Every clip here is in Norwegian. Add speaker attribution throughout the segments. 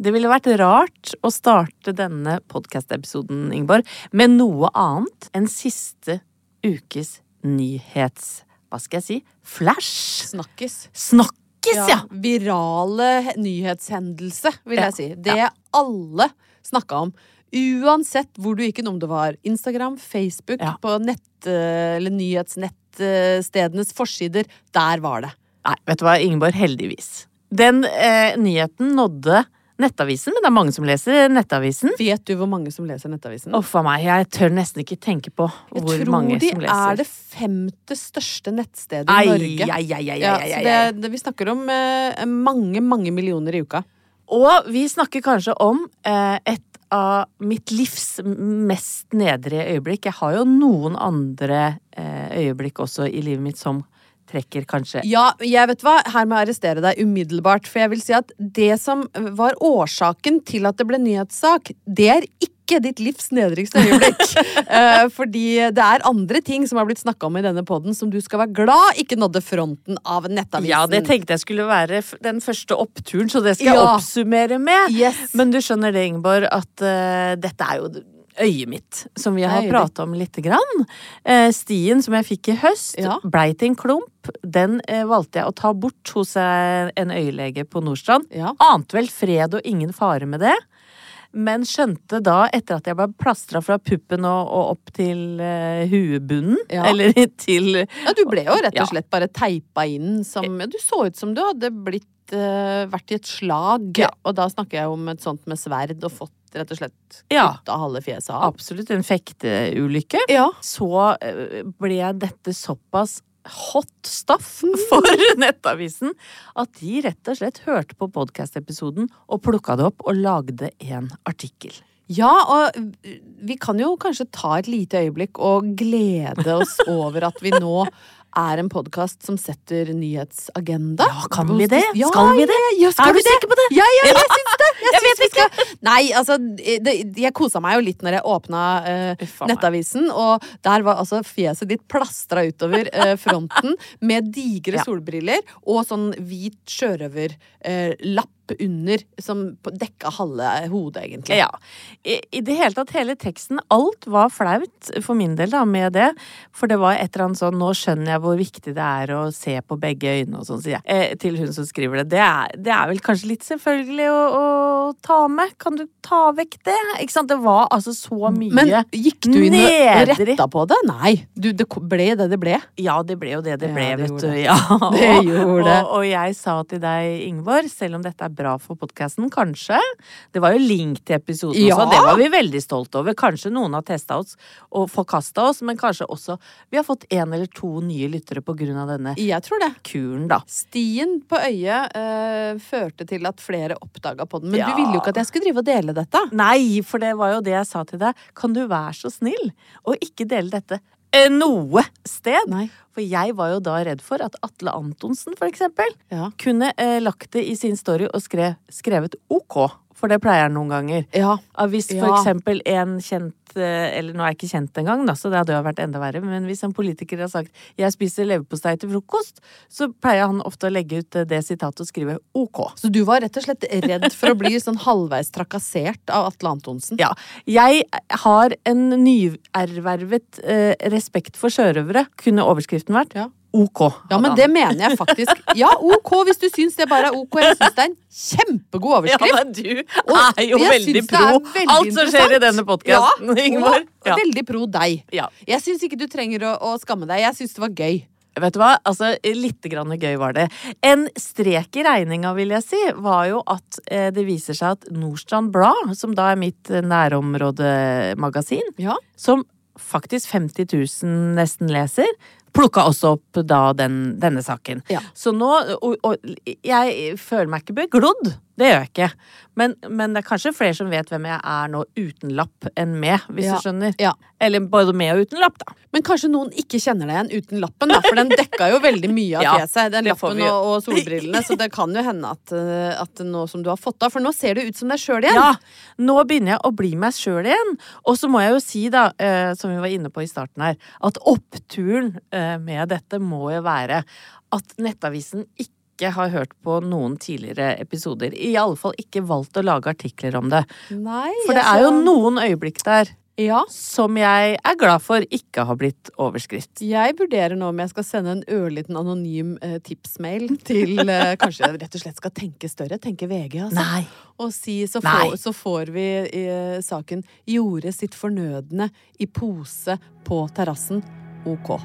Speaker 1: Det ville vært rart å starte denne podkast-episoden, Ingeborg, med noe annet enn siste ukes nyhets... Hva skal jeg si? Flash?
Speaker 2: Snakkes.
Speaker 1: Snakkes, ja!
Speaker 2: Virale nyhetshendelse, vil
Speaker 1: Ja,
Speaker 2: jeg si. Det alle snakka om. Uansett hvor du gikk inn, om det var Instagram, Facebook,
Speaker 1: Ja.
Speaker 2: på nett- eller nyhetsnettstedenes forsider. Der var det.
Speaker 1: Nei, vet du hva, Ingeborg, heldigvis. Den eh, nyheten nådde Nettavisen, men det er mange som leser Nettavisen.
Speaker 2: Vet du hvor mange som leser Nettavisen?
Speaker 1: Uff a meg, jeg tør nesten ikke tenke på hvor mange som leser.
Speaker 2: Jeg tror de er det femte største nettstedet
Speaker 1: Ai,
Speaker 2: i Norge.
Speaker 1: ai, ai, ai,
Speaker 2: Ja,
Speaker 1: ai,
Speaker 2: så det, det, vi snakker om eh, mange, mange millioner i uka.
Speaker 1: Og vi snakker kanskje om eh, et av mitt livs mest nedrige øyeblikk. Jeg har jo noen andre eh, øyeblikk også i livet mitt som trekker kanskje
Speaker 2: Ja, jeg vet hva, her må jeg arrestere deg umiddelbart. For jeg vil si at det som var årsaken til at det ble nyhetssak, det er ikke ditt livs nedrigste øyeblikk. uh, fordi det er andre ting som har blitt snakka om i denne poden som du skal være glad ikke nådde fronten av nettavisen.
Speaker 1: Ja, det tenkte jeg skulle være den første oppturen, så det skal jeg
Speaker 2: Ja.
Speaker 1: oppsummere med.
Speaker 2: Yes.
Speaker 1: Men du skjønner det, Ingeborg, at uh, dette er jo øyet mitt, som vi har prata om lite grann. Eh, stien som jeg fikk i høst,
Speaker 2: Ja.
Speaker 1: blei til en klump. Den eh, valgte jeg å ta bort hos eh, en øyelege på Nordstrand.
Speaker 2: Ja.
Speaker 1: Ante vel fred og ingen fare med det. Men skjønte da, etter at jeg var plastra fra puppen og, og opp til uh, huebunnen,
Speaker 2: Ja.
Speaker 1: eller til
Speaker 2: Ja, du ble jo rett og slett bare teipa inn som Du så ut som du hadde blitt uh, vært i et slag.
Speaker 1: Ja.
Speaker 2: Og da snakker jeg om et sånt med sverd og fått rett og slett
Speaker 1: Ja.
Speaker 2: halve fjeset av.
Speaker 1: Absolutt en fekteulykke.
Speaker 2: Ja.
Speaker 1: så eh, ble dette såpass hot stuff for Nettavisen at de rett og slett hørte på podkast-episoden og plukka det opp og lagde en artikkel.
Speaker 2: Ja, og vi kan jo kanskje ta et lite øyeblikk og glede oss over at vi nå er en podkast som setter nyhetsagenda.
Speaker 1: Ja, kan vi det?
Speaker 2: Ja,
Speaker 1: Skal vi det?
Speaker 2: Ja, skal
Speaker 1: Er du sikker på det?
Speaker 2: Ja, ja, jeg syns det! Jeg,
Speaker 1: Jeg
Speaker 2: syns
Speaker 1: vet
Speaker 2: vi skal. Nei, altså, det, jeg kosa meg jo litt når jeg åpna
Speaker 1: meg.
Speaker 2: Nettavisen, og der var altså fjeset ditt plastra utover uh, fronten med digre solbriller og sånn hvit sjørøverlapp Uh, lapp under, som på- dekka halve hodet, egentlig.
Speaker 1: Ja. I, I det hele tatt, hele teksten, alt var flaut for min del da, med det. For det var et eller annet sånn, nå skjønner jeg hvor viktig det er å se på begge øynene og sånn, sier jeg. Eh, til hun som skriver det. Det er, det er vel kanskje litt selvfølgelig å, å ta med. Kan du ta vekk det? Ikke sant? Det var altså så mye.
Speaker 2: Men gikk du inn og retta på det? Nei. Du, det ble det det ble.
Speaker 1: Ja, det ble jo det det
Speaker 2: Ja,
Speaker 1: ble,
Speaker 2: det
Speaker 1: vet du. Ja.
Speaker 2: Det gjorde det.
Speaker 1: Og, og jeg sa til deg, Ingeborg, selv om dette er bra for podkasten, kanskje Det var jo link til episoden
Speaker 2: Ja.
Speaker 1: også, det var vi veldig stolt over. Kanskje noen har testa oss og forkasta oss, men kanskje også vi har fått en eller to nye lyttere på grunn av denne
Speaker 2: Jeg tror det.
Speaker 1: kuren, da.
Speaker 2: Stien på øyet øh, førte til at flere oppdaga på den. Men
Speaker 1: Ja.
Speaker 2: du ville jo ikke at jeg skulle drive og dele dette.
Speaker 1: Nei, for det var jo det jeg sa til deg. Kan du være så snill å ikke dele dette noe sted.
Speaker 2: Nei.
Speaker 1: For jeg var jo da redd for at Atle Antonsen, for eksempel,
Speaker 2: Ja.
Speaker 1: kunne eh, lagt det i sin story og skrev, skrevet OK. For det pleier han noen ganger.
Speaker 2: Ja.
Speaker 1: Hvis for
Speaker 2: Ja.
Speaker 1: eksempel en kjent eh, Eller nå er jeg ikke kjent engang, da, så det hadde jo vært enda verre. Men hvis en politiker har sagt 'jeg spiser leverpostei til frokost', så pleier han ofte å legge ut eh, det sitatet og skrive OK.
Speaker 2: Så du var rett og slett redd for å bli sånn halvveis trakassert av Atle Antonsen?
Speaker 1: Ja. Jeg har en nyervervet eh, respekt for sjørøvere, kunne overskriften vært.
Speaker 2: Ja.
Speaker 1: OK.
Speaker 2: Ja, men det mener jeg faktisk. Ja, ok, hvis du syns det bare er ok. Jeg syns det er en kjempegod overskrift.
Speaker 1: Ja, men du er jo veldig pro
Speaker 2: veldig
Speaker 1: alt som skjer i denne podkasten,
Speaker 2: Ja,
Speaker 1: Ingeborg. Ja.
Speaker 2: veldig pro deg.
Speaker 1: Ja.
Speaker 2: Jeg syns ikke du trenger å, å skamme deg. Jeg syns det var gøy.
Speaker 1: Vet du hva? Altså, litt grann gøy var det. En strek i regninga, vil jeg si, var jo at eh, det viser seg at Nordstrand Blad, som da er mitt eh, nærområdemagasin,
Speaker 2: Ja.
Speaker 1: som faktisk 50 000 nesten leser, plukka også opp da den, denne saken.
Speaker 2: Ja.
Speaker 1: Så nå og, og jeg føler meg ikke beglodd. Det gjør jeg ikke. Men, men det er kanskje flere som vet hvem jeg er nå uten lapp enn med, hvis
Speaker 2: Ja.
Speaker 1: du skjønner.
Speaker 2: Ja.
Speaker 1: Eller både med og uten lapp, da.
Speaker 2: Men kanskje noen ikke kjenner deg igjen uten lappen, da, for den dekka jo veldig mye av fjeset. Den lappen og, og solbrillene, så det kan jo hende at, eh, at nå som du har fått av For nå ser du ut som deg sjøl igjen.
Speaker 1: Ja, nå begynner jeg å bli meg sjøl igjen. Og så må jeg jo si, da, eh, som vi var inne på i starten her, at oppturen eh, med dette må jo være at Nettavisen ikke har hørt på noen tidligere episoder. I alle fall ikke valgt å lage artikler om det.
Speaker 2: Nei,
Speaker 1: For det er jo noen øyeblikk der
Speaker 2: Ja.
Speaker 1: som jeg er glad for ikke har blitt overskritt.
Speaker 2: Jeg vurderer nå om jeg skal sende en ørliten anonym eh, tipsmail til eh, Kanskje jeg rett og slett skal tenke større? Tenke VG, altså.
Speaker 1: Nei.
Speaker 2: Og si så, får- så får vi eh, saken 'Gjorde sitt fornødne i pose på terrassen'. Ok.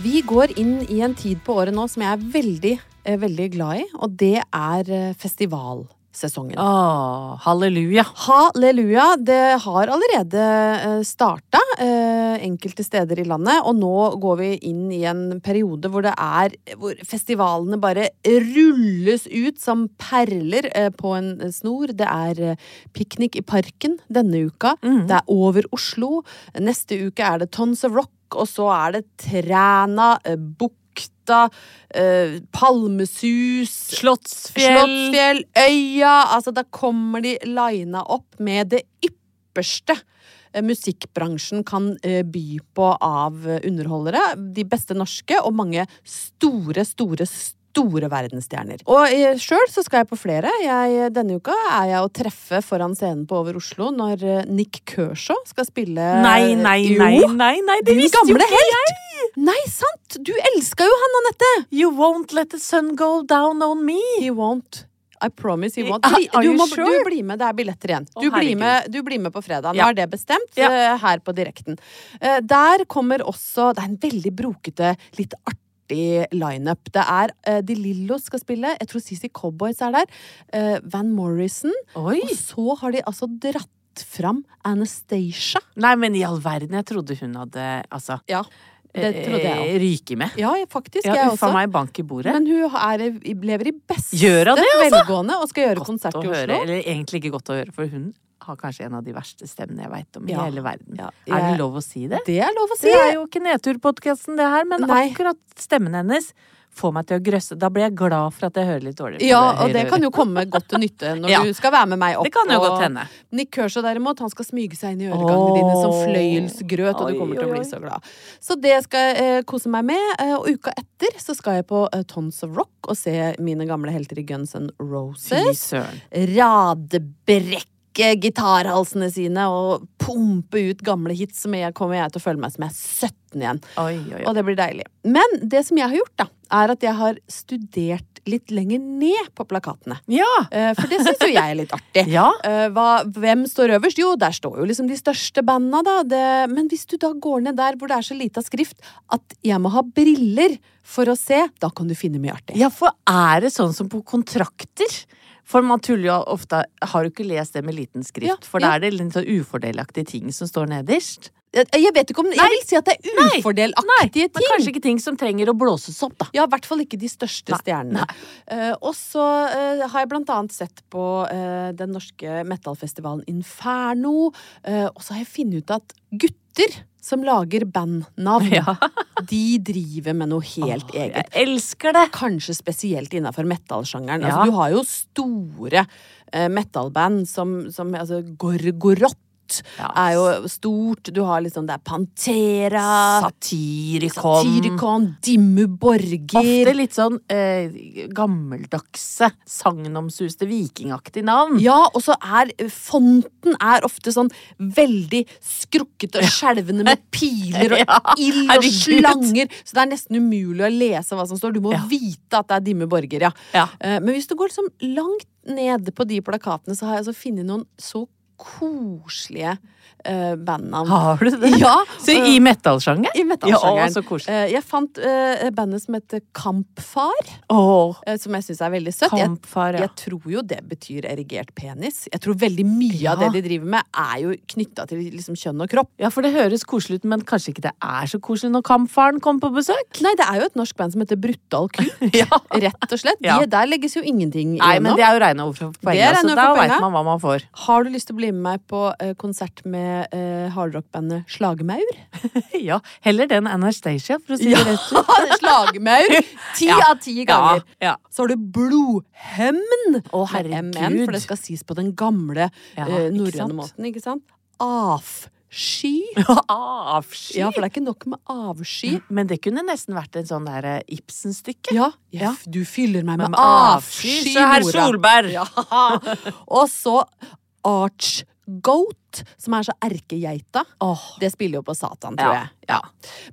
Speaker 2: Vi går inn i en tid på året nå som jeg er veldig, eh, veldig glad i, og det er eh, festivalsesongen.
Speaker 1: Åh, halleluja.
Speaker 2: Halleluja! Det har allerede eh, starta eh, enkelte steder i landet, og nå går vi inn i en periode hvor det er Hvor festivalene bare rulles ut som perler eh, på en snor. Det er piknik i parken denne uka. Det er over Oslo. Neste uke er det Tons of Rock, og så er det Træna, eh, Bukta, eh, Palmesus
Speaker 1: Slottsfjell.
Speaker 2: Slottsfjell, Øya Altså, da kommer de lina opp med det ypperste eh, musikkbransjen kan eh, by på av eh, underholdere. De beste norske, og mange store, store, store verdensstjerner. Og eh, sjøl så skal jeg på flere. Jeg, denne uka er jeg å treffe foran scenen på Over Oslo når eh, Nick Kershaw skal spille
Speaker 1: Nei, nei,
Speaker 2: Jo,
Speaker 1: nei, nei, nei, det visste jo
Speaker 2: gamle
Speaker 1: ikke
Speaker 2: helt! Nei, sant! Du elska jo han, Anette!
Speaker 1: You won't let the sun go down on me.
Speaker 2: He won't. I promise you won't. Du, må,
Speaker 1: sure?
Speaker 2: du blir med, det er billetter igjen. Du, blir med, du blir med på fredag. Nå er det bestemt
Speaker 1: Ja.
Speaker 2: eh, her på direkten. Eh, der kommer også Det er en veldig brokete, litt artig lineup. Det er uh, De Lillo skal spille. Jeg tror CC Cowboys er der. Uh, Van Morrison.
Speaker 1: Oi.
Speaker 2: Og så har de altså dratt fram Anastacia.
Speaker 1: Nei, men i all verden, jeg trodde hun hadde altså
Speaker 2: Ja, det trodde jeg
Speaker 1: eh,
Speaker 2: òg.
Speaker 1: ryke med.
Speaker 2: Ja, faktisk.
Speaker 1: Ja,
Speaker 2: jeg også.
Speaker 1: meg bank i bordet.
Speaker 2: Men hun er, lever i beste
Speaker 1: det, altså?
Speaker 2: velgående og skal gjøre konsert
Speaker 1: i
Speaker 2: i
Speaker 1: høre,
Speaker 2: Oslo.
Speaker 1: eller egentlig ikke godt å høre, for hun har kanskje en av de verste stemmene jeg veit om i
Speaker 2: Ja.
Speaker 1: hele verden.
Speaker 2: Ja,
Speaker 1: Er det lov å si det?
Speaker 2: Det er lov å si.
Speaker 1: Det er jo ikke Nedturpodkasten, det her, men
Speaker 2: Nei.
Speaker 1: akkurat stemmen hennes får meg til å grøsse. Da blir jeg glad for at jeg hører litt dårligere.
Speaker 2: Ja,
Speaker 1: det
Speaker 2: og det kan jo komme godt til nytte når
Speaker 1: Ja.
Speaker 2: du skal være med meg opp.
Speaker 1: Det kan jo
Speaker 2: og
Speaker 1: godt hende.
Speaker 2: Nick Kershaw derimot, han skal smyge seg inn i øregangene dine som fløyelsgrøt, og du
Speaker 1: Oi,
Speaker 2: kommer til å bli så glad. Så det skal jeg eh, kose meg med. Eh, og uka etter så skal jeg på eh, Tons of Rock og se mine gamle helter i Guns N' Roses.
Speaker 1: søren.
Speaker 2: Radebrekke gitarhalsene sine og pumpe ut gamle hits, som jeg kommer jeg til å føle meg som jeg er 17 igjen.
Speaker 1: Oi, oi, oi.
Speaker 2: Og det blir deilig. Men det som jeg har gjort, da, er at jeg har studert litt lenger ned på plakatene.
Speaker 1: Ja!
Speaker 2: Eh, For det syns jo jeg er litt artig.
Speaker 1: Ja.
Speaker 2: Eh, Hva, hvem står øverst? Jo, der står jo liksom de største banda, da. Det, men hvis du da går ned der hvor det er så lita skrift at jeg må ha briller for å se, da kan du finne mye artig.
Speaker 1: Ja, for er det sånn som på kontrakter? For man tuller jo ofte Har du ikke lest det med liten skrift?
Speaker 2: Ja,
Speaker 1: for da
Speaker 2: ja.
Speaker 1: er det litt sånn ufordelaktige ting som står nederst.
Speaker 2: Jeg jeg vet ikke om Jeg vil si at det er
Speaker 1: Nei.
Speaker 2: ting.
Speaker 1: Men kanskje ikke ting som trenger å blåses opp, da.
Speaker 2: Ja, i hvert fall ikke de største
Speaker 1: Nei,
Speaker 2: stjernene. Uh, og så uh, har jeg blant annet sett på uh, den norske metalfestivalen Inferno. og så har jeg funnet ut at gutter som lager bandnavn,
Speaker 1: Ja.
Speaker 2: de driver med noe helt eget.
Speaker 1: Jeg elsker det!
Speaker 2: Kanskje spesielt innafor metallsjangeren.
Speaker 1: Ja.
Speaker 2: Altså, du har jo store eh, metallband som, som altså,
Speaker 1: Ja.
Speaker 2: Er jo stort. Du har liksom Det er Pantera,
Speaker 1: Satirikon.
Speaker 2: Satirikon, Dimmu Borger
Speaker 1: Ofte litt sånn eh, gammeldagse, sagnomsuste, vikingaktig navn.
Speaker 2: Ja, og så er fonten er ofte sånn veldig skrukkete og skjelvende med piler og
Speaker 1: Ja,
Speaker 2: ild og slanger. Så det er nesten umulig å lese hva som står. Du må
Speaker 1: Ja.
Speaker 2: vite at det er Dimmu Borger, ja. Eh, Men hvis du går liksom langt ned på de plakatene, så har jeg altså funnet noen så koselige uh, bandnavn.
Speaker 1: Har du det?
Speaker 2: Ja,
Speaker 1: Så
Speaker 2: eh,
Speaker 1: i metallsjangeren?
Speaker 2: i metallsjangeren.
Speaker 1: Ja.
Speaker 2: Eh, jeg fant uh, bandet som heter Kampfar,
Speaker 1: oh.
Speaker 2: uh, som jeg syns er veldig søtt.
Speaker 1: Kampfar, ja.
Speaker 2: jeg tror jo det betyr erigert penis. Jeg tror veldig mye av det de driver med, er jo knytta til liksom, kjønn og kropp.
Speaker 1: Ja, for det høres koselig ut, men kanskje ikke det er så koselig når kampfaren kommer på besøk?
Speaker 2: Nei, det er jo et norsk band som heter Bruttal Kuk.
Speaker 1: Ja.
Speaker 2: Rett og slett.
Speaker 1: Ja.
Speaker 2: De, der legges jo ingenting
Speaker 1: Nei, men det er jo reine ord for poenget, så da veit man hva man får.
Speaker 2: Har du lyst til å bli med meg på eh, konsert med uh, hardrockbandet Slagmaur?
Speaker 1: Ja, heller den Anastacia, for å si det rett ut.
Speaker 2: Slagmaur! Ti
Speaker 1: Ja.
Speaker 2: av ti ganger.
Speaker 1: Ja, ja.
Speaker 2: Så har du Blodhemn.
Speaker 1: Å, herregud.
Speaker 2: MN, for det skal sies på den gamle
Speaker 1: Ja,
Speaker 2: eh, norrøne måten, ikke sant? Avsky.
Speaker 1: Avsky.
Speaker 2: Ja, for det er ikke nok med avsky.
Speaker 1: Men det kunne nesten vært en sånn der eh, Ibsen-stykke.
Speaker 2: Ja,
Speaker 1: Ja.
Speaker 2: du fyller meg med,
Speaker 1: med avsky,
Speaker 2: avsky,
Speaker 1: så herr Solberg.
Speaker 2: Ja. Og så Archgoat, som er så erkegeita.
Speaker 1: Oh.
Speaker 2: Det spiller jo på Satan, tror
Speaker 1: Ja,
Speaker 2: jeg. Ja.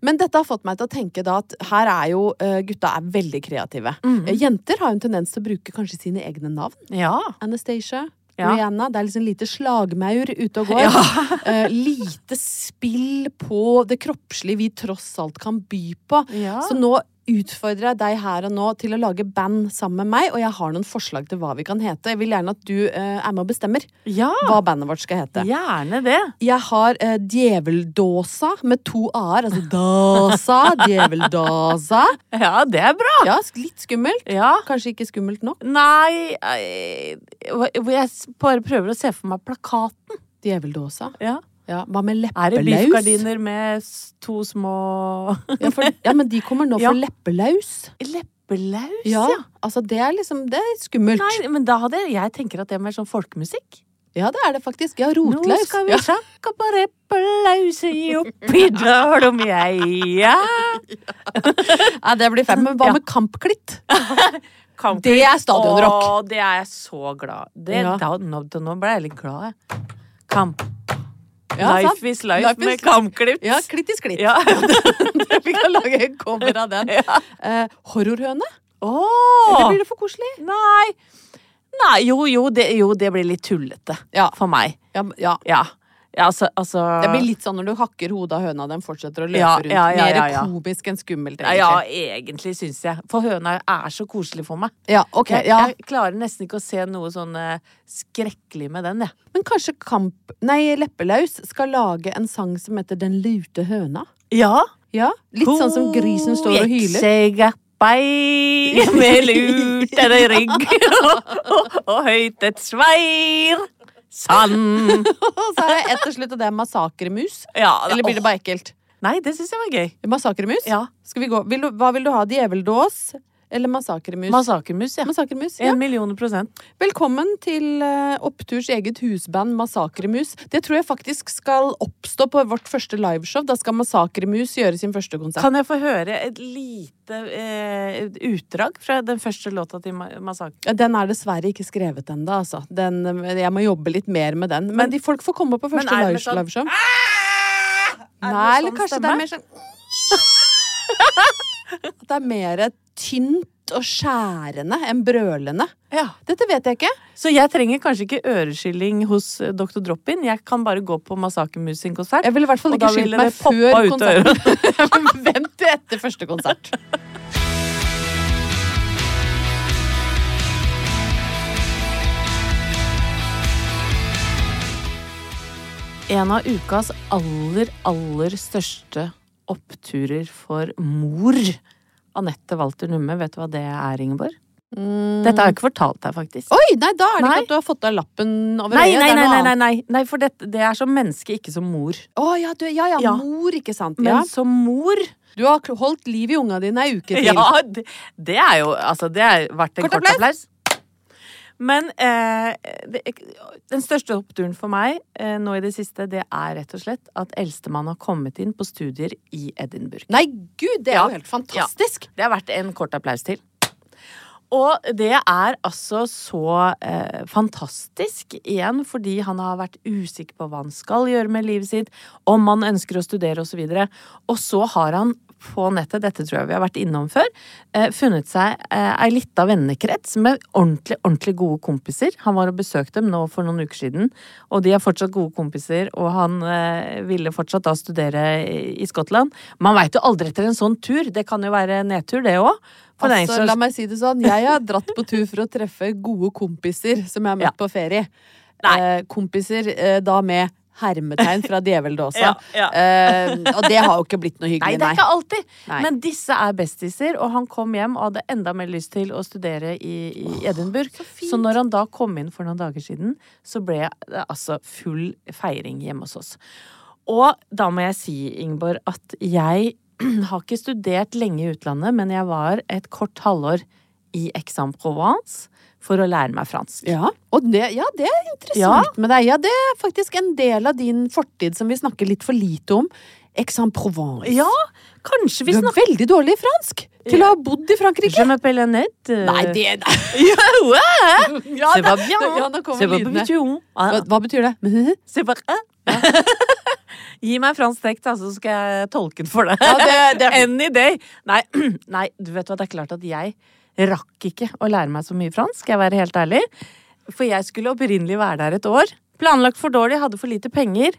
Speaker 2: Men dette har fått meg til å tenke da at her er jo eh, gutta er veldig kreative. Eh, Jenter har jo en tendens til å bruke kanskje sine egne navn.
Speaker 1: Ja.
Speaker 2: Anastacia.
Speaker 1: Ja.
Speaker 2: Rihanna. Det er liksom lite slagmaur ute og går. Eh, lite spill på det kroppslige vi tross alt kan by på.
Speaker 1: Ja.
Speaker 2: Så nå utfordrer jeg deg her og nå til å lage band sammen med meg, og jeg har noen forslag til hva vi kan hete. Jeg vil gjerne at du eh, er med og bestemmer
Speaker 1: ja.
Speaker 2: hva bandet vårt skal hete.
Speaker 1: Gjerne det.
Speaker 2: Jeg har eh, Djeveldåsa med to a-er. Altså Dåsa, Djeveldåsa.
Speaker 1: Ja, det er bra.
Speaker 2: Ja, litt skummelt.
Speaker 1: Ja.
Speaker 2: Kanskje ikke skummelt nok.
Speaker 1: Nei eh, jeg bare prøver å se for meg plakaten.
Speaker 2: Djeveldåsa.
Speaker 1: Ja.
Speaker 2: Ja, hva med
Speaker 1: Er det
Speaker 2: leppelaus?
Speaker 1: biffgardiner med to små
Speaker 2: Ja, for, ja, men de kommer nå for leppelaus.
Speaker 1: Leppelaus,
Speaker 2: Ja, altså det er liksom, det er skummelt.
Speaker 1: Nei, men da hadde jeg tenker at det er mer sånn folkemusikk.
Speaker 2: Ja, det er det faktisk. Ja,
Speaker 1: Nå skal vi
Speaker 2: Ja.
Speaker 1: sjakke på leppelauset oppi der om jeg ja.
Speaker 2: Ja, det blir fem. Men hva med kampklitt?
Speaker 1: kampklitt?
Speaker 2: Det er stadionrock.
Speaker 1: Å, det er jeg så glad det,
Speaker 2: Ja.
Speaker 1: da, nå, nå ble jeg litt glad, jeg. Kamp. Life is life,
Speaker 2: Life
Speaker 1: med
Speaker 2: life.
Speaker 1: kampklips.
Speaker 2: Ja, klitt i sklitt.
Speaker 1: Ja.
Speaker 2: vi kan lage en cover av den. Eh, horrorhøne?
Speaker 1: Oh.
Speaker 2: Eller blir det for koselig?
Speaker 1: Nei. Nei, jo, jo det, jo, det blir litt tullete.
Speaker 2: Ja.
Speaker 1: For meg.
Speaker 2: Ja, ja.
Speaker 1: Ja. Ja altså, altså
Speaker 2: Det blir litt sånn når du hakker hodet av høna, den fortsetter å løpe
Speaker 1: Ja,
Speaker 2: rundt.
Speaker 1: ja,
Speaker 2: Mer komisk enn skummelt, egentlig.
Speaker 1: ja, egentlig syns jeg. For høna er så koselig for meg.
Speaker 2: Ja, ok.
Speaker 1: Jeg,
Speaker 2: Ja.
Speaker 1: jeg klarer nesten ikke å se noe sånn eh, skrekkelig med den, jeg.
Speaker 2: Men kanskje Kamp... Nei, Leppelaus skal lage en sang som heter Den lute høna?
Speaker 1: Ja.
Speaker 2: Ja, Litt sånn som grisen står og hyler.
Speaker 1: bei med lutende rygg og, og høyt et sveir. Sann.
Speaker 2: Og så er det ett til slutt, og det er Massakremus.
Speaker 1: Ja,
Speaker 2: Eller blir det bare ekkelt?
Speaker 1: Nei, det syns jeg var gøy.
Speaker 2: Massakremus?
Speaker 1: Ja.
Speaker 2: Skal vi gå? Vil du, hva vil du ha? Djeveldås eller massakremus?
Speaker 1: Massakermus, ja.
Speaker 2: Massakremus, ja.
Speaker 1: En million prosent.
Speaker 2: Velkommen til eh, Oppturs eget husband Massakremus. Det tror jeg faktisk skal oppstå på vårt første liveshow. Da skal Massakremus gjøre sin første konsert.
Speaker 1: Kan jeg få høre et lite eh, utdrag fra den første låta til Ma- Massaker?
Speaker 2: Ja, Den er dessverre ikke skrevet ennå, altså. Den, eh, jeg må jobbe litt mer med den. Men,
Speaker 1: Men-
Speaker 2: de folk får komme på første live-
Speaker 1: sånn-
Speaker 2: liveshow.
Speaker 1: Det
Speaker 2: Nei, eller
Speaker 1: sånn
Speaker 2: kanskje det er mer sånn At det er mer tynt og skjærende enn brølende.
Speaker 1: Ja.
Speaker 2: Dette vet jeg ikke.
Speaker 1: Så jeg trenger kanskje ikke øreskylling hos Dr. Drop-In. Jeg kan bare gå på Massakermus sin konsert.
Speaker 2: Jeg vil i hvert fall ikke skyldt meg før konserten. Vent til etter første konsert.
Speaker 1: En av ukas aller, aller største oppturer for mor Anette Walter Numme, vet du hva det er, Ingeborg? Dette har jeg ikke fortalt deg, faktisk.
Speaker 2: Oi, nei, da er det
Speaker 1: Nei.
Speaker 2: ikke at du har fått av lappen over
Speaker 1: Nei,
Speaker 2: øyet.
Speaker 1: nei,
Speaker 2: det
Speaker 1: nei, nei, nei, nei, nei, for dette, det er som menneske, ikke som mor.
Speaker 2: Å ja, ja, ja,
Speaker 1: Ja.
Speaker 2: mor, ikke sant.
Speaker 1: Men
Speaker 2: Ja.
Speaker 1: som mor
Speaker 2: Du har holdt liv i unga dine ei uke til.
Speaker 1: Ja, det, det er jo Altså, det har vært en
Speaker 2: Kort
Speaker 1: kort, applaus. Men eh, det, den største oppturen for meg eh, nå i det siste, det er rett og slett at eldstemann har kommet inn på studier i Edinburgh.
Speaker 2: Nei, gud, det er
Speaker 1: Ja.
Speaker 2: jo helt fantastisk!
Speaker 1: Det er verdt en kort applaus til. Og det er altså så eh, fantastisk, igjen fordi han har vært usikker på hva han skal gjøre med livet sitt, om han ønsker å studere osv. Og, så og så har han på nettet, dette tror jeg vi har vært innom før, eh, funnet seg eh, ei lita vennekrets med ordentlig, ordentlig gode kompiser. Han var og besøkte dem nå for noen uker siden, og de er fortsatt gode kompiser, og han eh, ville fortsatt da studere i, Skottland. Man veit jo aldri etter en sånn tur, det kan jo være nedtur, det òg.
Speaker 2: Altså, la meg si det sånn, jeg har dratt på tur for å treffe gode kompiser som jeg har møtt
Speaker 1: Ja.
Speaker 2: på ferie.
Speaker 1: Nei.
Speaker 2: Kompiser da med hermetegn fra djeveldåsa.
Speaker 1: Ja, ja.
Speaker 2: Uh, og det har jo ikke blitt noe hyggelig, Nei,
Speaker 1: det er ikke alltid.
Speaker 2: Nei.
Speaker 1: Men disse er bestiser, og han kom hjem og hadde enda mer lyst til å studere i, i Edinburgh.
Speaker 2: så
Speaker 1: Så, når han da kom inn for noen dager siden, så ble det altså full feiring hjemme hos oss. Og da må jeg si, Ingeborg, at jeg har ikke studert lenge i utlandet, men jeg var et kort halvår i Aix-en-Provence for å lære meg fransk.
Speaker 2: Ja, og det, ja, det er interessant med deg. Ja, det er faktisk en del av din fortid som vi snakker litt for lite om. Aix-en-Provence.
Speaker 1: Ja, kanskje vi snakker...
Speaker 2: Du er veldig dårlig i fransk til å ha bodd i Frankrike.
Speaker 1: Je m'appelle Annette.
Speaker 2: Nei, det
Speaker 1: Ja, ouais.
Speaker 2: ja,
Speaker 1: C'est pas bien.
Speaker 2: Ja, nå kommer
Speaker 1: C'est
Speaker 2: lydene. Hva, hva betyr det?
Speaker 1: C'est pas Gi meg fransk tekst, da, så skal jeg tolke den for deg.
Speaker 2: Ja, det- det-
Speaker 1: Any day. Nei, nei, du vet hva, det er klart at jeg rakk ikke å lære meg så mye fransk, skal jeg være helt ærlig. For jeg skulle opprinnelig være der et år. Planlagt for dårlig, hadde for lite penger.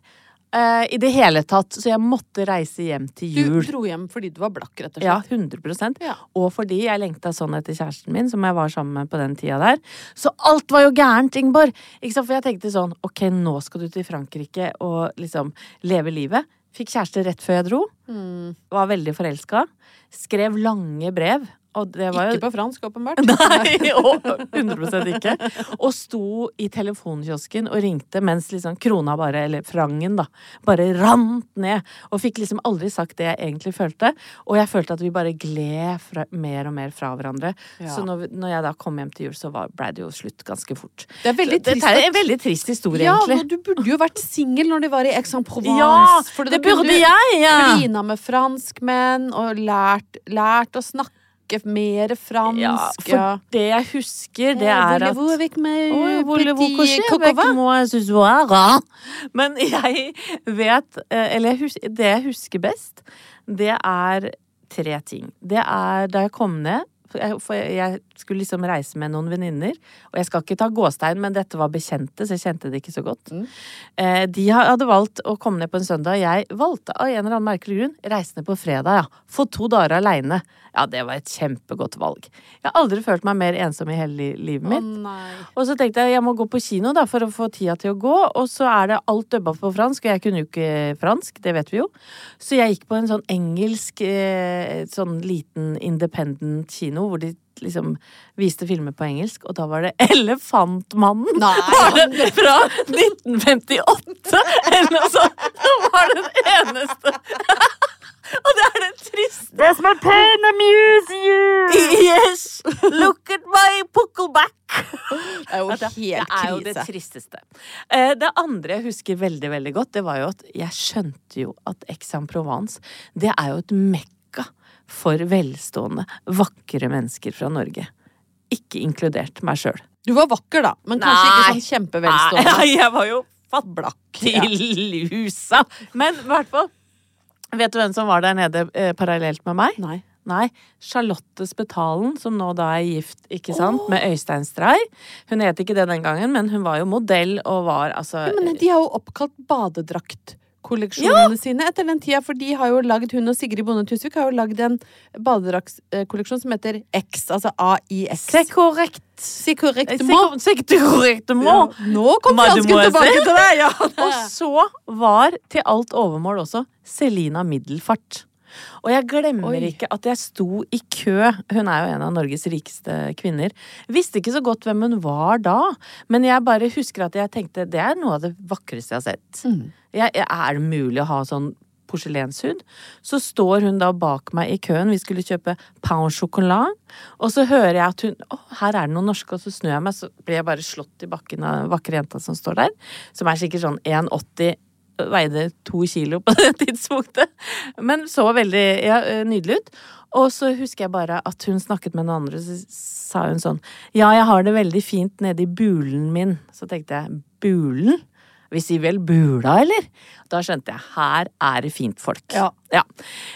Speaker 1: Uh, I det hele tatt. Så jeg måtte reise hjem til jul.
Speaker 2: Du dro hjem fordi du var blakk, rett og slett?
Speaker 1: Ja, 100
Speaker 2: Ja.
Speaker 1: Og fordi jeg lengta sånn etter kjæresten min, som jeg var sammen med på den tida der. Så alt var jo gærent, Ingeborg! For jeg tenkte sånn, ok, nå skal du til Frankrike og liksom leve livet. Fikk kjæreste rett før jeg dro.
Speaker 2: Mm.
Speaker 1: Var veldig forelska. Skrev lange brev. Var jo
Speaker 2: Ikke på fransk, åpenbart.
Speaker 1: Nei, og 100 ikke. Og sto i telefonkiosken og ringte mens liksom krona bare, eller frangen, da, bare rant ned. Og fikk liksom aldri sagt det jeg egentlig følte. Og jeg følte at vi bare gled fra, mer og mer fra hverandre.
Speaker 2: Ja.
Speaker 1: Så når, når jeg da kom hjem til jul, så var- ble det jo slutt ganske fort.
Speaker 2: Det er veldig
Speaker 1: Dette
Speaker 2: det
Speaker 1: er en veldig trist historie,
Speaker 2: ja,
Speaker 1: egentlig.
Speaker 2: Ja, du burde jo vært singel når de var i Aix-en-Provence.
Speaker 1: Ja, det burde jeg! Ja.
Speaker 2: Klina med franskmenn og lært, lært å snakke mer fransk.
Speaker 1: ja, for det jeg husker, det er at? Men jeg vet eh, Eller jeg husker, det jeg husker best, det er tre ting. Det er da jeg kom ned for jeg, skulle liksom reise med noen venninner. Og jeg skal ikke ta gåstein, men dette var bekjente, så jeg kjente det ikke så godt. Mm. de hadde valgt å komme ned på en søndag. Jeg valgte av en eller annen merkelig grunn reise ned på fredag, ja. For to dager aleine. Ja, det var et kjempegodt valg. Jeg har aldri følt meg mer ensom i hele livet mitt.
Speaker 2: Oh,
Speaker 1: Og så tenkte jeg jeg må gå på kino da, for å få tida til å gå. Og så er det alt dubba på fransk, og jeg kunne jo ikke fransk, det vet vi jo. Så jeg gikk på en sånn engelsk, eh, sånn liten independent kino, hvor de liksom viste filmer på engelsk, og da var det Elefantmannen! Var det fra 1958, eller noe sånt! Det var den eneste. Og det er det triste.
Speaker 3: There's my pen amuse you!
Speaker 1: Yes! Look at my puckleback!
Speaker 2: Det er jo helt krise.
Speaker 1: det er jo det tristeste. Eh, Det andre jeg husker veldig, veldig godt, det var jo at jeg skjønte jo at Aix-en-Provence, det er jo et mekka for velstående, vakre mennesker fra Norge. Ikke inkludert meg sjøl.
Speaker 2: Du var vakker, da, men kanskje ikke
Speaker 1: Nei.
Speaker 2: sånn kjempevelstående.
Speaker 1: Nei, jeg var jo
Speaker 2: Blakk.
Speaker 1: til husa. Men i hvert fall Vet du hvem som var der nede eh, parallelt med meg?
Speaker 2: Nei.
Speaker 1: Nei, Charlotte Spetalen, som nå da er gift, ikke sant, med Øystein Stray. Hun het ikke det den gangen, men hun var jo modell og var altså
Speaker 2: Ja, men de har jo oppkalt badedrakt badedraktkolleksjonene sine etter den tida, for de har jo lagd, hun og Sigrid Bonde Tusvik har jo lagd en badedraktskolleksjon som heter X, altså AIX.
Speaker 1: Se korrekt.
Speaker 2: Si korrekt
Speaker 1: si
Speaker 2: må.
Speaker 1: kor- korrekt må.
Speaker 2: Ja, nå kom fransken tilbake til deg! Ja.
Speaker 1: Og så var til alt overmål også Selina Middelfart. Og jeg glemmer
Speaker 2: Oi.
Speaker 1: ikke at jeg sto i kø. Hun er jo en av Norges rikeste kvinner. Visste ikke så godt hvem hun var da, men jeg bare husker at jeg tenkte det er noe av det vakreste jeg har sett. Jeg, jeg, er det mulig å ha sånn porselenshud? Så står hun da bak meg i køen, vi skulle kjøpe pound chocolat, og så hører jeg at hun Å, her er det noen norske, og så snur jeg meg, så blir jeg bare slått i bakken av den vakre jenta som står der, som er sikkert sånn 1,80 veide to kilo på det tidspunktet. Men så veldig ja, nydelig ut. Og så husker jeg bare at hun snakket med noen andre, så sa hun sånn Ja, jeg har det veldig fint nede i bulen min. Så tenkte jeg bulen? Vi sier vel bula, eller? Da skjønte jeg her er det fint folk.
Speaker 2: Ja.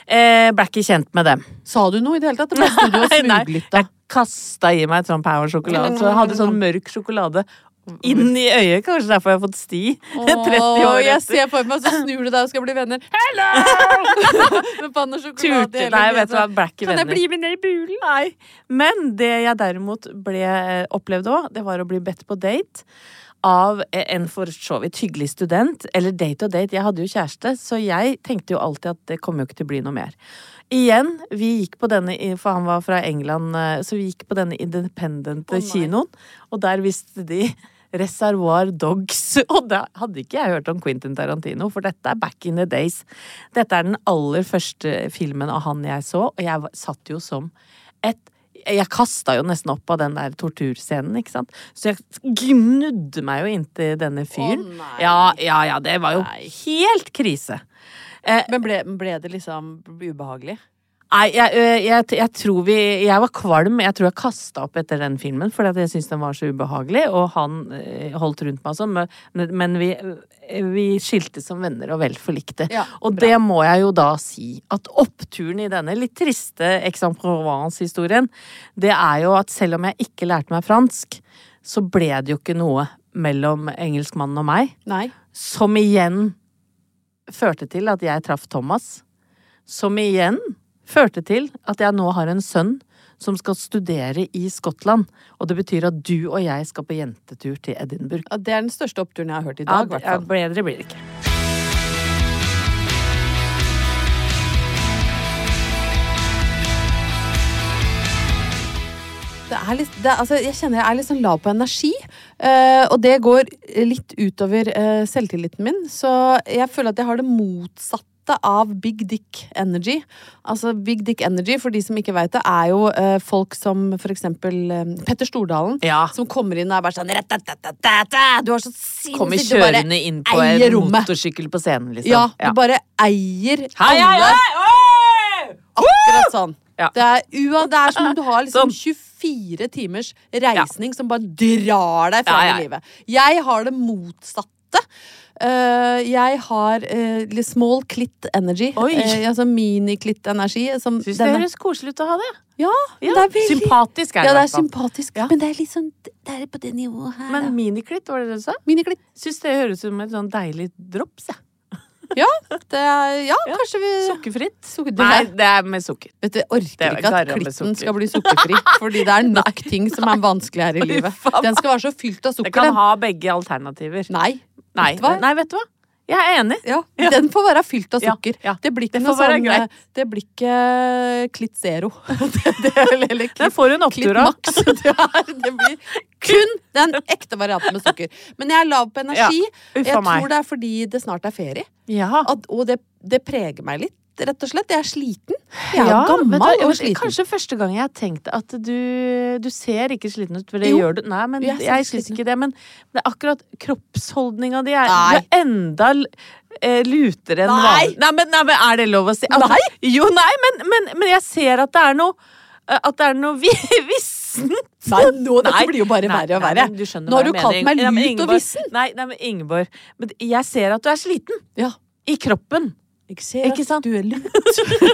Speaker 1: Eh, ble ikke kjent med dem.
Speaker 2: Sa du noe i det hele tatt? Det sto du og
Speaker 1: Nei, nei, jeg kasta i meg et sånn power sjokolade. Så jeg hadde sånn mørk sjokolade inn i øyet. Kanskje derfor jeg har fått sti 30 år
Speaker 2: Åh, jeg ser for meg, så snur du deg og skal bli venner. Hello! Med pann og sjokolade
Speaker 1: Turte.
Speaker 2: i hele
Speaker 1: Nei, vet du hva, ikke
Speaker 2: Kan jeg bli med ned i bulen?
Speaker 1: Nei. Men det jeg derimot ble, eh, opplevde òg, det var å bli bedt på date av en for så vidt hyggelig student. Eller date og date, jeg hadde jo kjæreste, så jeg tenkte jo alltid at det kommer jo ikke til å bli noe mer. Igjen, vi gikk på denne, for han var fra England, eh, så vi gikk på denne independent
Speaker 2: oh,
Speaker 1: kinoen, og der visste de Reservoir Dogs. Og da hadde ikke jeg hørt om Quentin Tarantino, for dette er back in the days. Dette er den aller første filmen av han jeg så, og jeg satt jo som et jeg kasta jo nesten opp av den der torturscenen, ikke sant. Så jeg gnudde meg jo inntil denne fyren.
Speaker 2: Å,
Speaker 1: ja, ja, ja, det var jo helt krise. Eh,
Speaker 2: Men ble, ble det liksom ubehagelig?
Speaker 1: Nei, jeg, jeg, jeg tror vi Jeg var kvalm. Jeg tror jeg kasta opp etter den filmen fordi jeg syntes den var så ubehagelig, og han holdt rundt meg sånn, men, men vi, vi skiltes som venner og vel forlikte.
Speaker 2: Ja,
Speaker 1: og
Speaker 2: bra.
Speaker 1: det må jeg jo da si, at oppturen i denne litt triste Aix-en-Provence-historien, det er jo at selv om jeg ikke lærte meg fransk, så ble det jo ikke noe mellom engelskmannen og meg.
Speaker 2: Nei.
Speaker 1: Som igjen førte til at jeg traff Thomas. Som igjen førte til at jeg nå har en sønn som skal studere i Skottland. Og det betyr at du og jeg skal på jentetur til Edinburgh.
Speaker 2: Ja, det er den største oppturen jeg har hørt i dag, i hvert fall.
Speaker 1: bedre blir det ikke.
Speaker 2: Litt, det, er- altså, jeg kjenner jeg er litt sånn lav på energi, Uh, og det går litt utover uh, selvtilliten min. Så jeg føler at jeg har det motsatte av big dick energy. Altså Big dick energy, for de som ikke veit det, er jo uh, folk som for eksempel eh, Petter Stordalen.
Speaker 1: Ja.
Speaker 2: Som kommer inn og er bare sånn Du har så sinnssykt bare
Speaker 1: kjørende inn på en
Speaker 2: rommet.
Speaker 1: motorsykkel på scenen, liksom.
Speaker 2: Ja, du bare eier
Speaker 1: Hei,
Speaker 2: alle. Akkurat sånn.
Speaker 1: Ja.
Speaker 2: Det, er, ua, det er som om du har liksom
Speaker 1: Sånn.
Speaker 2: 24 timers reisning som bare drar deg fram i livet. Jeg har det motsatte. Uh, jeg har uh, litt small clit energy.
Speaker 1: Oi.
Speaker 2: Uh, altså mini-clit-energi. som
Speaker 1: Syns det høres koselig ut å ha det.
Speaker 2: Ja,
Speaker 1: Ja,
Speaker 2: det er veldig
Speaker 1: Sympatisk er det.
Speaker 2: Ja, det er sympatisk.
Speaker 1: Ja.
Speaker 2: Men det er litt sånn Det er på det nivået her.
Speaker 1: Men
Speaker 2: da.
Speaker 1: miniklitt, var det det du sa?
Speaker 2: Miniklitt.
Speaker 1: Syns det høres ut som et sånn deilig drops, jeg.
Speaker 2: Ja, det er, ja,
Speaker 1: Ja.
Speaker 2: kanskje vi
Speaker 1: Sukkerfritt?
Speaker 2: Sukker- det
Speaker 1: Nei, det er med sukker.
Speaker 2: Vet du, jeg orker
Speaker 1: er
Speaker 2: ikke at klitten skal bli sukkerfri. Fordi det er nok ting som er vanskelig her i livet. Den skal være så fylt av sukker.
Speaker 1: Det
Speaker 2: kan
Speaker 1: ha begge alternativer.
Speaker 2: Nei.
Speaker 1: Nei,
Speaker 2: Vet du hva?
Speaker 1: nei, vet du hva? Jeg er enig.
Speaker 2: Ja, Den får være fylt av sukker.
Speaker 1: ja.
Speaker 2: Det blir ikke
Speaker 1: Det
Speaker 2: noe sånn
Speaker 1: greit.
Speaker 2: Det blir ikke klitt zero. det, det, eller
Speaker 1: Den får hun opptur av.
Speaker 2: Det, det blir kun den ekte varianten med sukker. Men jeg er lav på energi.
Speaker 1: Ja,
Speaker 2: jeg
Speaker 1: meg.
Speaker 2: tror det er fordi det snart er ferie.
Speaker 1: Ja.
Speaker 2: At, og det, det preger meg litt, rett og slett. Jeg er sliten. Jeg er
Speaker 1: Ja, du
Speaker 2: gammel
Speaker 1: hva,
Speaker 2: og sliten.
Speaker 1: Kanskje første gang jeg har tenkt at du Du ser ikke sliten ut, for det
Speaker 2: Jo,
Speaker 1: gjør du. Nei, men
Speaker 2: jeg
Speaker 1: jeg, syns ikke det. Men det er akkurat kroppsholdninga di er, du er enda eh, lutere enn vanlig. Nei, men, nei, men er det lov å si? Altså,
Speaker 2: Nei.
Speaker 1: Jo, nei, men, men, men jeg ser at det er noe eh, At det er noe vi, vissent.
Speaker 2: Nei, nå, dette
Speaker 1: Nei,
Speaker 2: blir jo bare
Speaker 1: nei,
Speaker 2: verre og verre.
Speaker 1: du
Speaker 2: Nå har du kalt meg lut og vissen.
Speaker 1: Nei, nei, men Ingeborg, men jeg ser at du er sliten.
Speaker 2: Ja.
Speaker 1: I kroppen.
Speaker 2: Jeg ser
Speaker 1: Ikke sant?
Speaker 2: du er lurt.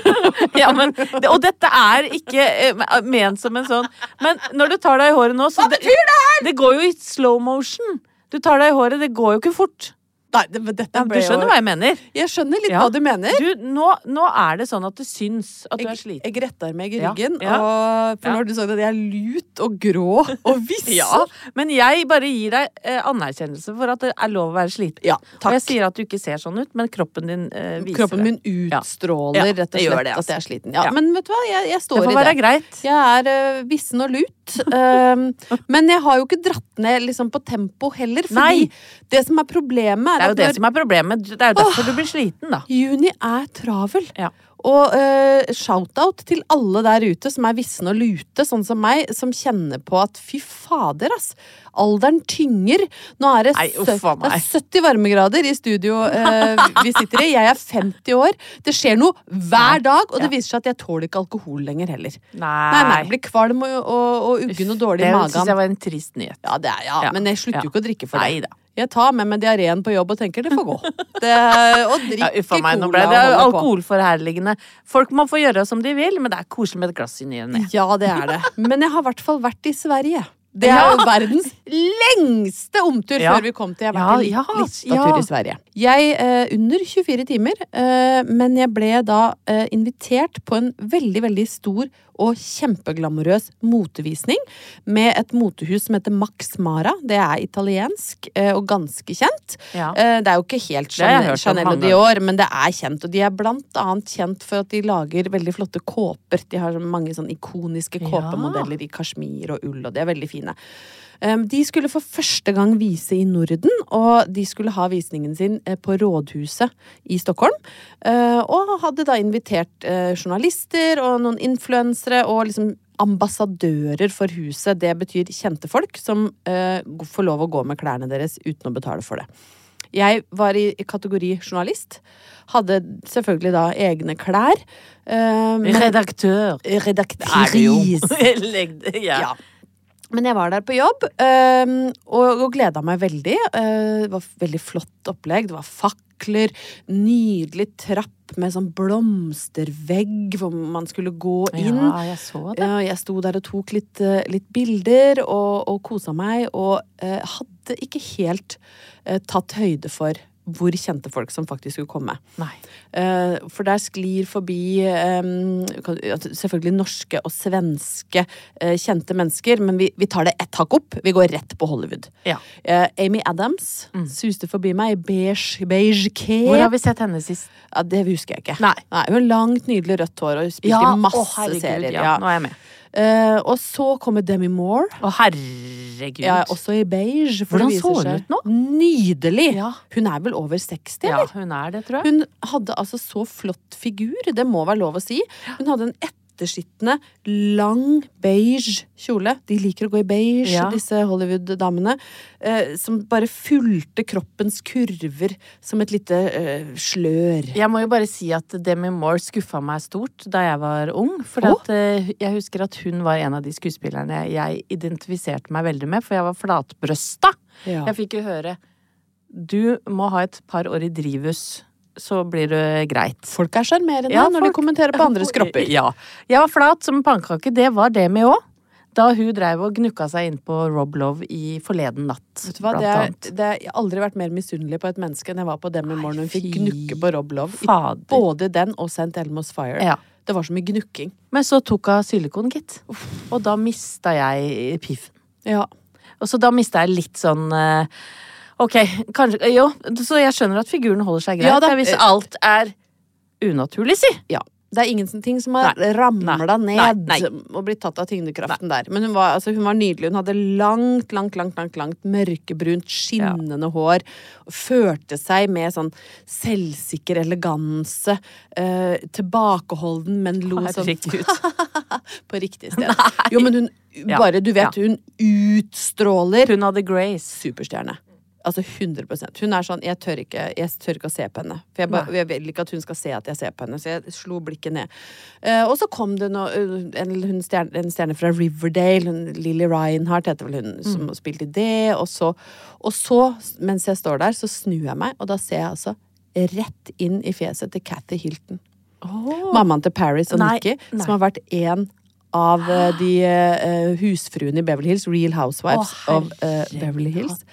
Speaker 1: Ja, men, det, og dette er ikke eh, ment som en sånn Men når du tar deg i håret nå så Hva betyr det her?! Det går jo i slow motion. Du tar deg i håret, det går jo ikke fort.
Speaker 2: Nei, det, dette
Speaker 1: Ja, du
Speaker 2: ble jo
Speaker 1: skjønner hva jeg mener?
Speaker 2: Jeg skjønner litt
Speaker 1: Ja.
Speaker 2: hva du mener.
Speaker 1: Du, nå, nå er det sånn at det syns at du er sliten.
Speaker 2: jeg retter meg i ryggen,
Speaker 1: ja,
Speaker 2: og for
Speaker 1: ja.
Speaker 2: nå har du sagt at jeg er lut og grå og viss.
Speaker 1: Ja, men jeg bare gir deg eh, anerkjennelse for at det er lov å være sliten.
Speaker 2: Ja,
Speaker 1: Og jeg sier at du ikke ser sånn ut, men kroppen din eh, viser
Speaker 2: Kroppen
Speaker 1: det.
Speaker 2: min utstråler rett og slett
Speaker 1: det,
Speaker 2: at
Speaker 1: altså.
Speaker 2: jeg er sliten. Ja. Men vet du hva, jeg, jeg
Speaker 1: Det
Speaker 2: står
Speaker 1: får
Speaker 2: i
Speaker 1: være
Speaker 2: det.
Speaker 1: greit.
Speaker 2: Jeg er eh, vissen og lut. Um, men jeg har jo ikke dratt ned liksom, på tempo heller, fordi
Speaker 1: Nei.
Speaker 2: det som er problemet,
Speaker 1: Det
Speaker 2: er,
Speaker 1: er jo det
Speaker 2: når,
Speaker 1: som er problemet. Det er jo derfor du blir sliten, da.
Speaker 2: juni er travel.
Speaker 1: Ja.
Speaker 2: Og uh, shout-out til alle der ute som er visne og lute, sånn som meg, som kjenner på at fy fader, ass. Alderen tynger. Nå er det,
Speaker 1: Nei, uff a
Speaker 2: det er
Speaker 1: meg.
Speaker 2: 70 varmegrader i studio uh, vi sitter i. Jeg er 50 år. Det skjer noe hver dag, og det viser seg at jeg tåler ikke alkohol lenger heller.
Speaker 1: Nei.
Speaker 2: Nei, nei, jeg blir kvalm og, og, og uggen og dårlig i magen.
Speaker 1: det syns jeg var en trist nyhet.
Speaker 2: Ja, det er, ja,
Speaker 1: Ja.
Speaker 2: men jeg slutter jo
Speaker 1: Ja.
Speaker 2: ikke å drikke for det.
Speaker 1: da.
Speaker 2: Jeg tar med meg diareen på jobb og tenker det får gå. Det, og drikker
Speaker 1: Ja, uffa meg, nå
Speaker 2: cola
Speaker 1: ble det alkoholforherligende. Folk må få gjøre som de vil, men det er koselig med et glass i ny og ne.
Speaker 2: Ja, det er det. Men jeg har i hvert fall vært i Sverige. Det er
Speaker 1: Ja.
Speaker 2: jo verdens lengste omtur
Speaker 1: Ja.
Speaker 2: før vi kom til jeg har vært
Speaker 1: Ja,
Speaker 2: i
Speaker 1: ja,
Speaker 2: lista
Speaker 1: ja.
Speaker 2: tur i Sverige. Jeg eh, under 24 timer, eh, men jeg ble da eh, invitert på en veldig, veldig stor og kjempeglamorøs motevisning med et motehus som heter Max Mara. Det er italiensk eh, og ganske kjent.
Speaker 1: Ja.
Speaker 2: Eh, Det er jo ikke helt Chanel, Chanel og Dior, men det er kjent. Og de er blant annet kjent for at de lager veldig flotte kåper. De har mange sånn ikoniske
Speaker 1: Ja.
Speaker 2: i kasjmir og ull, og de er veldig fine. Um, De skulle for første gang vise i Norden, og de skulle ha visningen sin eh, på Rådhuset i Stockholm. Eh, Og hadde da invitert eh, journalister og noen influensere og liksom ambassadører for huset. Det betyr kjente folk som eh, får lov å gå med klærne deres uten å betale for det. Jeg var i kategori journalist. Hadde selvfølgelig da egne klær.
Speaker 1: Redaktør.
Speaker 2: Redaktris.
Speaker 1: Ja.
Speaker 2: Ja. Men jeg var der på jobb, øh, og, og gleda meg veldig. Eh, det var veldig flott opplegg. Det var fakler, nydelig trapp med sånn blomstervegg hvor man skulle gå inn.
Speaker 1: Ja, jeg så det.
Speaker 2: Ja, jeg sto der og tok litt, eh, litt bilder og, og kosa meg, og øh, hadde ikke helt tatt høyde for hvor kjente folk som faktisk skulle komme.
Speaker 1: Nei.
Speaker 2: Eh, for der sklir forbi um, selvfølgelig norske og svenske uh, kjente mennesker, men vi, vi tar det ett hakk opp. Vi går rett på Hollywood.
Speaker 1: Ja.
Speaker 2: Uh, Amy Adams suste forbi meg i beige, beige
Speaker 1: Hvor har vi sett henne sist?
Speaker 2: Ja, det husker jeg ikke.
Speaker 1: Nei.
Speaker 2: Hun har langt, nydelig rødt hår og spilte i masse
Speaker 1: å,
Speaker 2: serier.
Speaker 1: Ja.
Speaker 2: Ja.
Speaker 1: Nå er jeg med.
Speaker 2: Eh, og så kommer Demi Moore.
Speaker 1: Å, herregud.
Speaker 2: Ja, også i beige. for
Speaker 1: Hvordan så hun ut nå?
Speaker 2: Nydelig!
Speaker 1: Ja.
Speaker 2: Hun er vel over 60,
Speaker 1: Ja, hun er det, tror jeg.
Speaker 2: Hun hadde altså så flott figur, det må være lov å si. Hun hadde en ettersittende, lang beige kjole. De liker å gå i beige,
Speaker 1: Ja.
Speaker 2: disse Hollywood-damene. Eh, som bare fulgte kroppens kurver som et lite eh, slør.
Speaker 1: Jeg må jo bare si at Demi Moore skuffa meg stort da jeg var ung. For
Speaker 2: oh.
Speaker 1: at, eh, jeg husker at hun var en av de skuespillerne jeg identifiserte meg veldig med, for jeg var flatbrøsta.
Speaker 2: Ja.
Speaker 1: Jeg fikk jo høre Du må ha et par år i drivhus, så blir det greit.
Speaker 2: Folk er sjarmerende
Speaker 1: Ja,
Speaker 2: når de kommenterer på andres kropper.
Speaker 1: Ja. Jeg var flat som en pannekake. Det var det med òg. Da hun dreiv og gnukka seg inn på Rob Love i Forleden natt,
Speaker 2: Vet du hva, det er, det er, jeg har aldri vært mer misunnelig på et menneske enn jeg var på dem i morgen hun fikk gnukke på Rob Love.
Speaker 1: Fader.
Speaker 2: både den og St. Elmo's Fire.
Speaker 1: Ja.
Speaker 2: Det var så mye gnukking.
Speaker 1: Men så tok hun silikon, gitt. Og da mista jeg piffen.
Speaker 2: Ja.
Speaker 1: Og så da mista jeg litt sånn eh, Ok, kanskje Jo, så jeg skjønner at figuren holder seg greit.
Speaker 2: Ja da.
Speaker 1: hvis alt er unaturlig, si.
Speaker 2: ja. Det er ingenting som har
Speaker 1: Nei.
Speaker 2: ramla ned
Speaker 1: Nei.
Speaker 2: og blitt tatt av tyngdekraften der. Men hun var, altså, hun var nydelig. Hun hadde langt, langt, langt, langt, langt mørkebrunt, skinnende hår. Og førte seg med sånn selvsikker eleganse. Uh, tilbakeholden, men lo sånn
Speaker 1: Herregud.
Speaker 2: på riktig sted. Nei. Jo, men hun bare, du vet,
Speaker 1: Ja.
Speaker 2: hun utstråler
Speaker 1: Hun hadde Grace.
Speaker 2: superstjerne. Altså 100 Hun er sånn Jeg tør ikke, jeg tør ikke å se på henne. For jeg, bare, jeg vil ikke at hun skal se at jeg ser på henne. Så jeg slo blikket ned. Uh, og så kom det no, uh, en, hun stjerne, en stjerne fra Riverdale. Hun, Lily Reinhardt heter vel hun som spilte i det. Og så, og så, mens jeg står der, så snur jeg meg, og da ser jeg altså rett inn i fjeset til Cathy Hilton. Mammaen til Paris og Nikki, som har vært en av eh, de eh, husfruene i Beverly Hills, Real Housewives
Speaker 1: Å,
Speaker 2: of eh, Beverly Hills.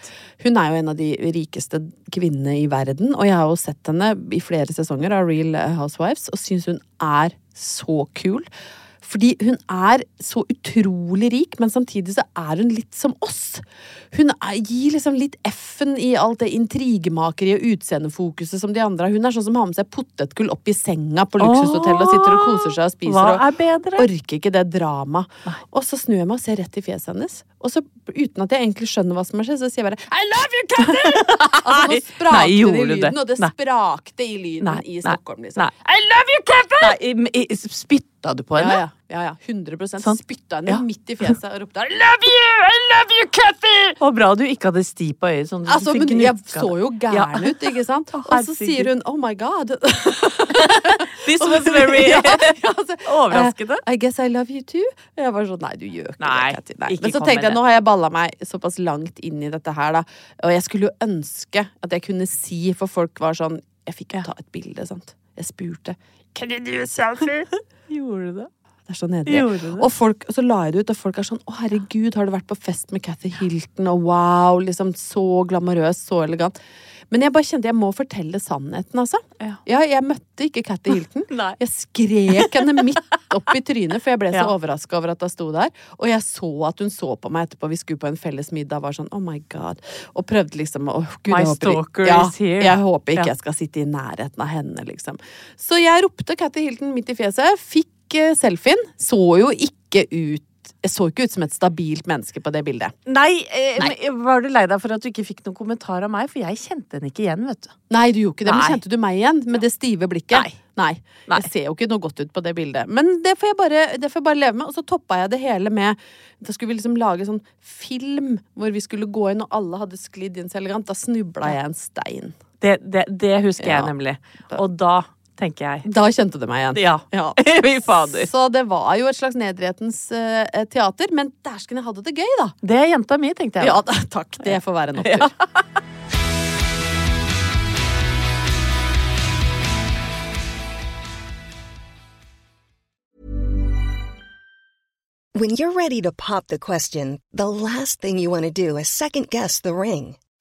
Speaker 2: Hun er jo en av de rikeste kvinnene i verden, og jeg har jo sett henne i flere sesonger av Real Housewives, og syns hun er så kul. Fordi hun er så utrolig rik, men samtidig så er hun litt som oss. Hun er, gir liksom litt F-en i alt det intrigemakeriet og utseendefokuset som de andre har. Hun er sånn som har med seg potetgull opp i senga på luksushotellet og sitter og koser seg og spiser. Og
Speaker 1: er
Speaker 2: orker ikke det dramaet. Og så snur jeg meg og ser rett i fjeset hennes. Og så uten at jeg egentlig skjønner hva som har skjedd, så sier jeg bare I love you, Katty! altså, nå
Speaker 1: Nei,
Speaker 2: sprakte det i lyden, og det
Speaker 1: Nei.
Speaker 2: sprakte i lyden
Speaker 1: Nei,
Speaker 2: i
Speaker 1: nei,
Speaker 2: Stockholm, liksom.
Speaker 1: nei.
Speaker 2: I love you, Katty!
Speaker 1: Nei, spytta du på
Speaker 2: Ja,
Speaker 1: henne?
Speaker 2: ja, ja, ja. 100
Speaker 1: Sånn.
Speaker 2: Spytta henne
Speaker 1: Ja.
Speaker 2: midt i fjeset og ropte I love you! I love you, Katty!
Speaker 1: Og bra du ikke hadde sti på øyet. Sånn,
Speaker 2: Altså, men jeg så jo gæren
Speaker 1: Ja.
Speaker 2: ut, ikke sant? Og så sier hun oh my god.
Speaker 1: This was very
Speaker 2: Ja, ja, altså,
Speaker 1: overraskende.
Speaker 2: Uh, I guess I love you too. Og jeg var sånn, nei, du gjør ikke
Speaker 1: Nei,
Speaker 2: det, Katty. Nei. Men så tenkte jeg, nå har jeg balla meg såpass langt inn i dette her, da. Og jeg skulle jo ønske at jeg kunne si, for folk var sånn Jeg fikk jo ta et bilde, sant. Jeg spurte. Can you do selfie?
Speaker 1: Gjorde du det?
Speaker 2: Det er så nederlig.
Speaker 1: Du?
Speaker 2: Og, folk, så la jeg det ut, og folk er sånn Å, herregud, har du vært på fest med Cathy Hilton? Og wow, liksom så glamorøs, så elegant. Men jeg bare kjente jeg må fortelle sannheten, altså.
Speaker 1: Ja.
Speaker 2: jeg møtte ikke Catty Hilton. Jeg skrek henne midt opp i trynet, for jeg ble så
Speaker 1: Ja.
Speaker 2: overraska over at hun sto der. Og jeg så at hun så på meg etterpå. Vi skulle på en felles middag, var sånn oh my god. Og prøvde liksom å oh,
Speaker 1: My stalker
Speaker 2: ja,
Speaker 1: is here.
Speaker 2: Jeg håper ikke
Speaker 1: Ja.
Speaker 2: jeg skal sitte i nærheten av henne, liksom. Så jeg ropte Catty Hilton midt i fjeset. Fikk eh, selfien. Så jo ikke ut Jeg så ikke ut som et stabilt menneske på det bildet.
Speaker 1: Nei, eh,
Speaker 2: Nei.
Speaker 1: men var du lei deg for at du ikke fikk noen kommentar av meg? For jeg kjente henne ikke igjen, vet du.
Speaker 2: Nei, du gjorde ikke det. Men kjente du meg igjen med det stive blikket?
Speaker 1: Nei. Nei.
Speaker 2: Jeg ser jo ikke noe godt ut på det bildet. Men det får jeg bare, det får jeg bare leve med. Og så toppa jeg det hele med Da skulle vi liksom lage sånn film hvor vi skulle gå inn, og alle hadde sklidd inn så elegant. Da snubla jeg en stein.
Speaker 1: Det, det, det husker
Speaker 2: Ja.
Speaker 1: jeg nemlig. Og da tenker jeg
Speaker 2: Da kjente du meg igjen.
Speaker 1: Ja.
Speaker 2: Ja. Så det var jo et slags nedrettens uh, teater, men dæsken, jeg hadde det gøy, da.
Speaker 1: Det er jenta mi, tenkte jeg.
Speaker 2: Ja, da, takk. Det får være en opptur.
Speaker 4: When you're ready to pop the question, the last thing you want to do is second guess the ring.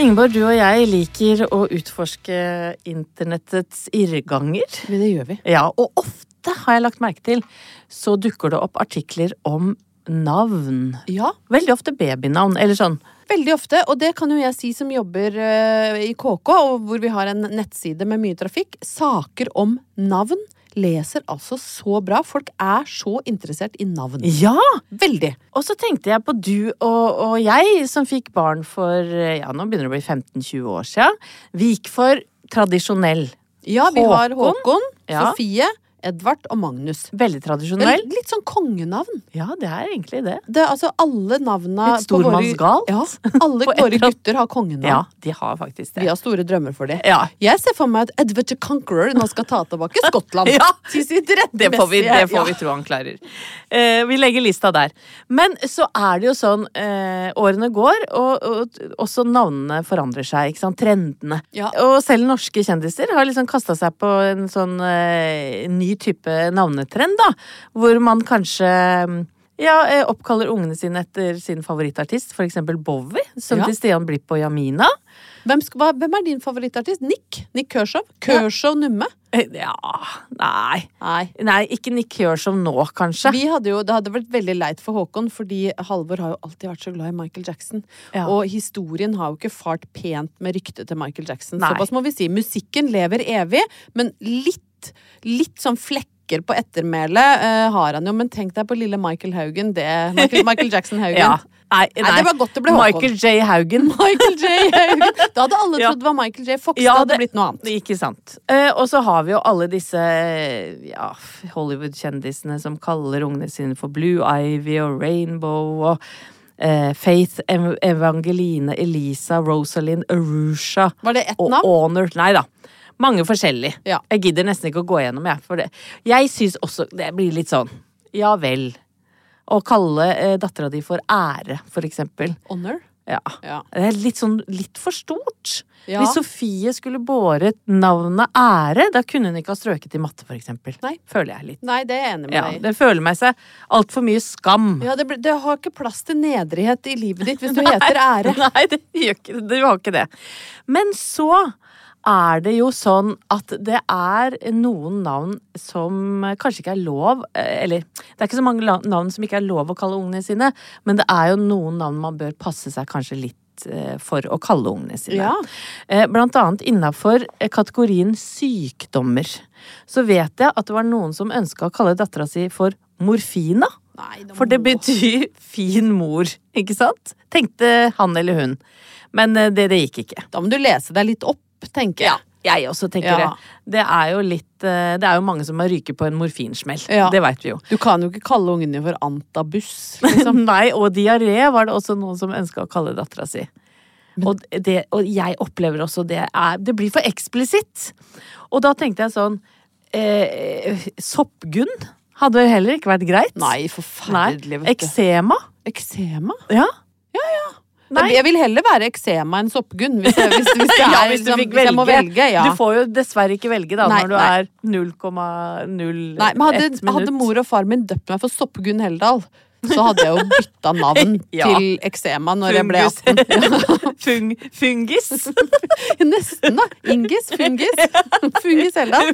Speaker 1: Ingeborg, du og jeg liker å utforske internettets irrganger.
Speaker 2: Det gjør vi.
Speaker 1: Ja, og ofte har jeg lagt merke til, så dukker det opp artikler om navn.
Speaker 2: Ja,
Speaker 1: Veldig ofte babynavn, eller sånn.
Speaker 2: veldig ofte. Og det kan jo jeg si som jobber eh, i KK, og hvor vi har en nettside med mye trafikk. Saker om navn leser altså så bra. Folk er så interessert i navn.
Speaker 1: Ja!
Speaker 2: Veldig.
Speaker 1: Og så tenkte jeg på du og, og jeg, som fikk barn for ja, nå begynner det å bli 15-20 år siden. Vi gikk for tradisjonell.
Speaker 2: Ja, vi har
Speaker 1: Håkon.
Speaker 2: Håkon,
Speaker 1: Ja.
Speaker 2: Sofie, Edvard og Magnus.
Speaker 1: Veldig tradisjonell.
Speaker 2: Litt, litt sånn kongenavn.
Speaker 1: Ja, det er egentlig det.
Speaker 2: Det, altså alle navna
Speaker 1: Litt stormannsgalt.
Speaker 2: Ja, alle våre gutter har kongenavn.
Speaker 1: Ja, de har faktisk
Speaker 2: Vi
Speaker 1: det.
Speaker 2: har store drømmer for det.
Speaker 1: Ja.
Speaker 2: Jeg ser for meg at Edvard the Conqueror nå skal ta tilbake Skottland.
Speaker 1: Ja.
Speaker 2: Til sitt
Speaker 1: Det får vi, det får vi tro han klarer. Uh, vi legger lista der. Men så er det jo sånn uh, Årene går, og, og også navnene forandrer seg. ikke sant? Trendene.
Speaker 2: Ja.
Speaker 1: Og selv norske kjendiser har liksom kasta seg på en sånn uh, ny type navnetrend, da. Hvor man kanskje ja, eh, oppkaller ungene sine etter sin favorittartist, eksempel Bowie. som
Speaker 2: Ja.
Speaker 1: til Stian Blipp og Jamina.
Speaker 2: Hvem, skal, hva, hvem er din favorittartist? Nick? Nick Kershaw? Kershaw Numme?
Speaker 1: Eh, Ja Nei.
Speaker 2: Nei.
Speaker 1: Nei, ikke Nick Kershaw nå, kanskje.
Speaker 2: Vi hadde jo, det hadde vært veldig leit for Håkon, fordi Halvor har jo alltid vært så glad i Michael Jackson.
Speaker 1: Ja.
Speaker 2: Og historien har jo ikke fart pent med ryktet til Michael Jackson.
Speaker 1: Nei.
Speaker 2: Såpass må vi si. Musikken lever evig, men litt, litt sånn flekker på ettermælet uh, har han jo. Men tenk deg på lille Michael Haugen. Det, Michael, Michael Jackson Haugen.
Speaker 1: Ja. Nei,
Speaker 2: Nei, det var godt det ble Håkon.
Speaker 1: Michael J. Haugen.
Speaker 2: Michael J. Haugen. Da hadde alle trodd det var Michael J. Fox.
Speaker 1: Ja,
Speaker 2: det hadde blitt noe annet.
Speaker 1: Ikke sant. Uh, og så har vi jo alle disse ja, Hollywood-kjendisene som kaller ungene sine for Blue Ivy og Rainbow og uh, Faith Evangeline Elisa Rosalind Arusha
Speaker 2: Var det ett
Speaker 1: og
Speaker 2: navn?
Speaker 1: Honor. Nei da. Mange forskjellige.
Speaker 2: Ja.
Speaker 1: Jeg gidder nesten ikke å gå gjennom, jeg. For det. Jeg syns også det blir litt sånn Ja vel. Å kalle eh, dattera di for ære, for eksempel.
Speaker 2: Honor?
Speaker 1: Ja.
Speaker 2: Ja.
Speaker 1: Det er litt sånn litt for stort.
Speaker 2: Ja.
Speaker 1: Hvis Sofie skulle båret navnet Ære, da kunne hun ikke ha strøket i matte, for eksempel.
Speaker 2: Nei.
Speaker 1: Føler jeg litt.
Speaker 2: Nei, det er jeg enig med
Speaker 1: Ja,
Speaker 2: deg
Speaker 1: det føler meg seg altfor mye skam.
Speaker 2: Ja, det, det har ikke plass til nedrighet i livet ditt hvis du heter ære.
Speaker 1: Nei, det gjør ikke det. Du har ikke det. Men så er det jo sånn at det er noen navn som kanskje ikke er lov eh, Eller det er ikke så mange navn som ikke er lov å kalle ungene sine, men det er jo noen navn man bør passe seg kanskje litt eh, for å kalle ungene sine.
Speaker 2: Ja.
Speaker 1: Eh, Blant annet innafor kategorien sykdommer. Så vet jeg at det var noen som ønska å kalle dattera si for Morfina.
Speaker 2: Nei, da
Speaker 1: For det betyr fin mor, ikke sant? Tenkte han eller hun. Men det, det gikk ikke.
Speaker 2: Da må du lese deg litt opp, tenker jeg.
Speaker 1: Jeg også tenker
Speaker 2: Ja.
Speaker 1: det. Det er jo litt eh, Det er jo mange som har ryket på en morfinsmell.
Speaker 2: Ja.
Speaker 1: Det veit vi jo.
Speaker 2: Du kan jo ikke kalle ungene for antabus, liksom.
Speaker 1: Nei, og diaré var det også noen som ønska å kalle dattera si. Og, det, og jeg opplever også det er Det blir for eksplisitt. Og da tenkte jeg sånn eh, Soppgunn hadde heller ikke vært greit.
Speaker 2: Nei, forferdelig, Nei. Eksema.
Speaker 1: Eksema.
Speaker 2: Eksema?
Speaker 1: Ja.
Speaker 2: Nei. Jeg vil heller være eksema enn soppgunn, hvis, jeg, hvis, hvis, er,
Speaker 1: ja, hvis du
Speaker 2: liksom, hvis jeg må velge. Ja.
Speaker 1: Du får jo dessverre ikke velge da,
Speaker 2: Nei,
Speaker 1: når du
Speaker 2: nei.
Speaker 1: er 0,01
Speaker 2: Nei, men hadde,
Speaker 1: minutt.
Speaker 2: hadde mor og far min døpt meg for Soppgunn Heldal, så hadde jeg jo bytta navn
Speaker 1: Ja.
Speaker 2: til eksema når jeg ble
Speaker 1: Fungus.
Speaker 2: 18.
Speaker 1: Fung, fungis.
Speaker 2: Nesten, da. Ingis. Fungis. Fungis Heldal.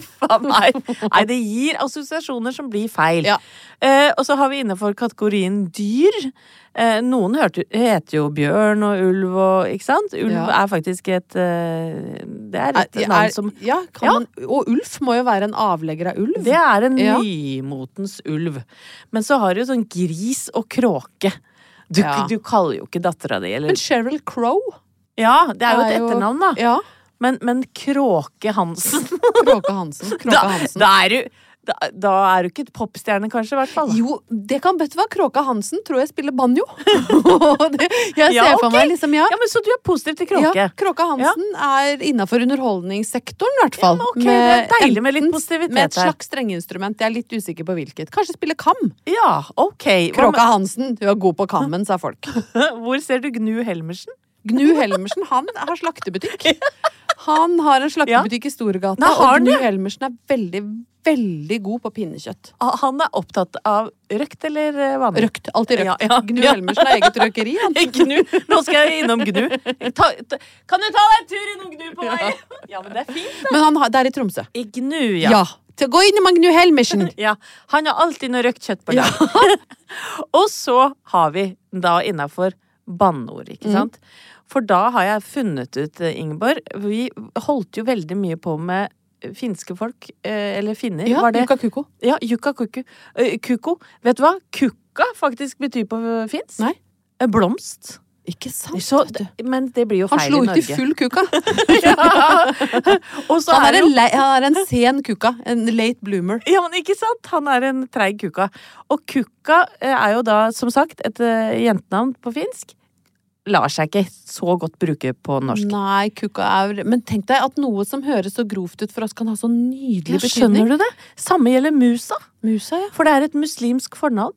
Speaker 1: Nei. Nei, det gir assosiasjoner som blir feil.
Speaker 2: Ja.
Speaker 1: Eh, og så har vi innenfor kategorien dyr. Eh, noen heter jo bjørn og ulv og Ikke sant? Ulv
Speaker 2: Ja.
Speaker 1: er faktisk et eh, Det er et
Speaker 2: Er-
Speaker 1: navn som
Speaker 2: ja, kan
Speaker 1: Ja.
Speaker 2: Man, og ulf må jo være en avlegger av ulv.
Speaker 1: Det er en
Speaker 2: Ja.
Speaker 1: nymotens ulv. Men så har du jo sånn gris og kråke. Du, du kaller jo ikke dattera di, eller
Speaker 2: Men Sheryl Crow
Speaker 1: Ja, det er jo et
Speaker 2: er
Speaker 1: etternavn, da.
Speaker 2: Ja.
Speaker 1: Men, men Kråke Hansen
Speaker 2: Kråke Hansen. Kråke
Speaker 1: da,
Speaker 2: Hansen.
Speaker 1: da er du da, da er du ikke et popstjerne, kanskje, i hvert fall.
Speaker 2: Jo, det kan bøtte være. Kråka Hansen tror jeg spiller banjo. det, jeg ser
Speaker 1: Ja,
Speaker 2: for meg liksom, ja.
Speaker 1: Ja, men Så du er positiv til kråke?
Speaker 2: Ja, Kråka Hansen er innafor underholdningssektoren, i hvert fall.
Speaker 1: Ja, men ok, det er deilig med litt positivitet
Speaker 2: Med et slags strengeinstrument. Jeg er litt usikker på hvilket. Kanskje spille kam.
Speaker 1: Ja, ok.
Speaker 2: Kråka Hansen, du er god på kammen, sa folk.
Speaker 1: Hvor ser du Gnu Helmersen?
Speaker 2: Gnu Helmersen, han har slaktebutikk. Han har en slaktebutikk i Storegata, og Gnu? Helmersen er veldig, veldig god på pinnekjøtt.
Speaker 1: Ah, Han er opptatt av røkt eller eh, vanlig?
Speaker 2: Røkt. Alltid røkt.
Speaker 1: Ja, ja.
Speaker 2: Gnu
Speaker 1: Ja.
Speaker 2: Helmersen har eget røkeri, han.
Speaker 1: Gnu. Nå skal jeg innom Gnu. Ta, ta, kan du ta deg en tur innom Gnu på vei? Ja, men det er fint.
Speaker 2: Men han det er i Tromsø.
Speaker 1: I Gnu, ja.
Speaker 2: Ja. Til å gå innom Gnu Helmersen.
Speaker 1: Ja, Han har alltid noe røkt kjøtt på lag. og så har vi da innafor banneord, ikke sant? For da har jeg funnet ut, eh, Ingeborg Vi holdt jo veldig mye på med finske folk, eh, eller finner,
Speaker 2: Ja,
Speaker 1: var det?
Speaker 2: Jukka Kuko.
Speaker 1: Ja, jukka kuku. Eh, Kuko. Vet du hva kukka faktisk betyr på finsk?
Speaker 2: Nei.
Speaker 1: Eh, Blomst.
Speaker 2: Ikke sant?
Speaker 1: Så, men det blir jo
Speaker 2: Han
Speaker 1: feil
Speaker 2: slo ut i full kuka.
Speaker 1: ja,
Speaker 2: Han
Speaker 1: er
Speaker 2: en, han er en sen kukka. En late bloomer.
Speaker 1: Ja, men ikke sant? Han er en treig kukka. Og kukka er jo da, som sagt, et jentenavn på finsk. Lar seg ikke så godt bruke på norsk.
Speaker 2: Nei, kukka er Men tenk deg at noe som høres så grovt ut for oss, kan ha så nydelig
Speaker 1: Ja,
Speaker 2: betydning.
Speaker 1: skjønner du det? Samme gjelder musa.
Speaker 2: Musa, ja.
Speaker 1: For det er et muslimsk fornavn.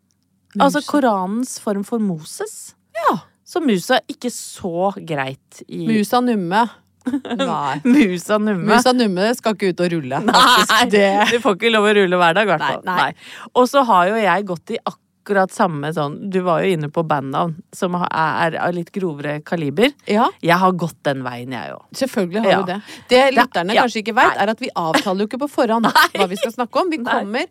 Speaker 1: Altså Koranens form for Moses.
Speaker 2: Ja.
Speaker 1: Så musa er ikke så greit i
Speaker 2: Musa numme. Nei.
Speaker 1: Musa numme.
Speaker 2: Musa numme skal ikke ut og rulle.
Speaker 1: Nei, du får ikke lov å rulle hver dag, i hvert fall. Og så har jo jeg gått i akkurat samme sånn Du var jo inne på bandnavn, som er av litt grovere kaliber.
Speaker 2: Ja,
Speaker 1: Jeg har gått den veien, jeg òg.
Speaker 2: selvfølgelig har
Speaker 1: Ja.
Speaker 2: du det. Det lytterne
Speaker 1: ja.
Speaker 2: kanskje ikke veit, er at vi avtaler jo ikke på forhånd
Speaker 1: Nei.
Speaker 2: hva vi skal snakke om. Vi kommer, eh,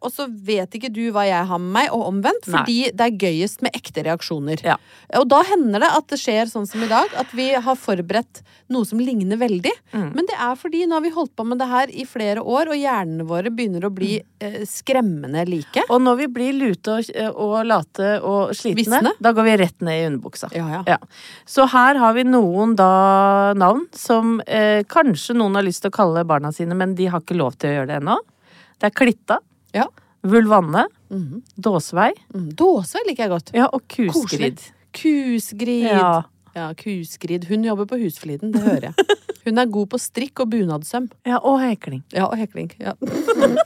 Speaker 2: og så vet ikke du hva jeg har med meg, og omvendt.
Speaker 1: Nei.
Speaker 2: Fordi det er gøyest med ekte reaksjoner.
Speaker 1: Ja.
Speaker 2: Og da hender det at det skjer sånn som i dag, at vi har forberedt noe som ligner veldig.
Speaker 1: Mm.
Speaker 2: Men det er fordi nå har vi holdt på med det her i flere år, og hjernene våre begynner å bli
Speaker 1: Mm.
Speaker 2: eh, skremmende like.
Speaker 1: Og når vi blir lute og, og late og slitne,
Speaker 2: Visne.
Speaker 1: da går vi rett ned i underbuksa.
Speaker 2: Ja, ja.
Speaker 1: Ja. Så her har vi noen da navn som eh, kanskje noen har lyst til å kalle barna sine, men de har ikke lov til å gjøre det ennå. Det er Klitta,
Speaker 2: Ja.
Speaker 1: Vulvanne,
Speaker 2: Mhm.
Speaker 1: Dåsvei
Speaker 2: Mm. Dåsvei liker jeg godt.
Speaker 1: ja, og kusgrid.
Speaker 2: Kusgrid.
Speaker 1: Ja.
Speaker 2: Ja, Kusgrid. Hun jobber på Husfliden, det hører jeg. Hun er god på strikk og bunadssøm.
Speaker 1: ja, og hekling.
Speaker 2: Ja, og hekling. Ja.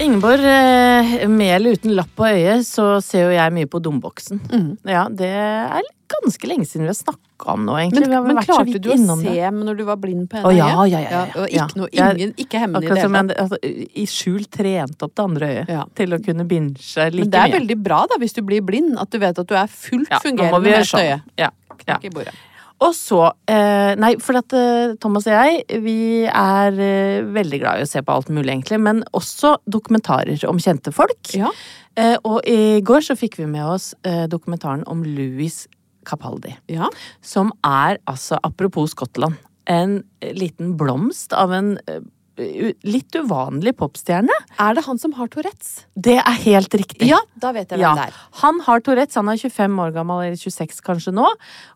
Speaker 1: Ingeborg, eh, med eller uten lapp på øyet, så ser jo jeg mye på Domboksen.
Speaker 2: Mm.
Speaker 1: Ja, det er ganske lenge siden vi har snakka om noe, egentlig.
Speaker 2: Men, men klarte du å se
Speaker 1: det.
Speaker 2: når du var blind på
Speaker 1: Å,
Speaker 2: ene
Speaker 1: ja,
Speaker 2: ja,
Speaker 1: ja, ja, ja,
Speaker 2: Og ikke, noe, ingen, ikke hemmende i det hele tatt.
Speaker 1: altså, i skjul trent opp det andre øyet
Speaker 2: Ja.
Speaker 1: til å kunne binge like mye.
Speaker 2: Men det er
Speaker 1: mye.
Speaker 2: veldig bra da, hvis du blir blind, at du vet at du er fullt fungerende med ett
Speaker 1: sånn.
Speaker 2: øye.
Speaker 1: Ja, ja.
Speaker 2: I bordet.
Speaker 1: Og så eh, Nei, for at eh, Thomas og jeg, vi er eh, veldig glad i å se på alt mulig, egentlig. Men også dokumentarer om kjente folk.
Speaker 2: Ja.
Speaker 1: Eh, og i går så fikk vi med oss dokumentaren om Louis Capaldi.
Speaker 2: Ja.
Speaker 1: Som er altså, apropos Skottland, en liten blomst av en eh, litt uvanlig popstjerne.
Speaker 2: Er det han som har Tourettes?
Speaker 1: Det er helt riktig.
Speaker 2: Ja, da vet jeg hvem
Speaker 1: Ja.
Speaker 2: det er.
Speaker 1: Han har Tourettes, han er 25 år gammel, eller 26 kanskje nå.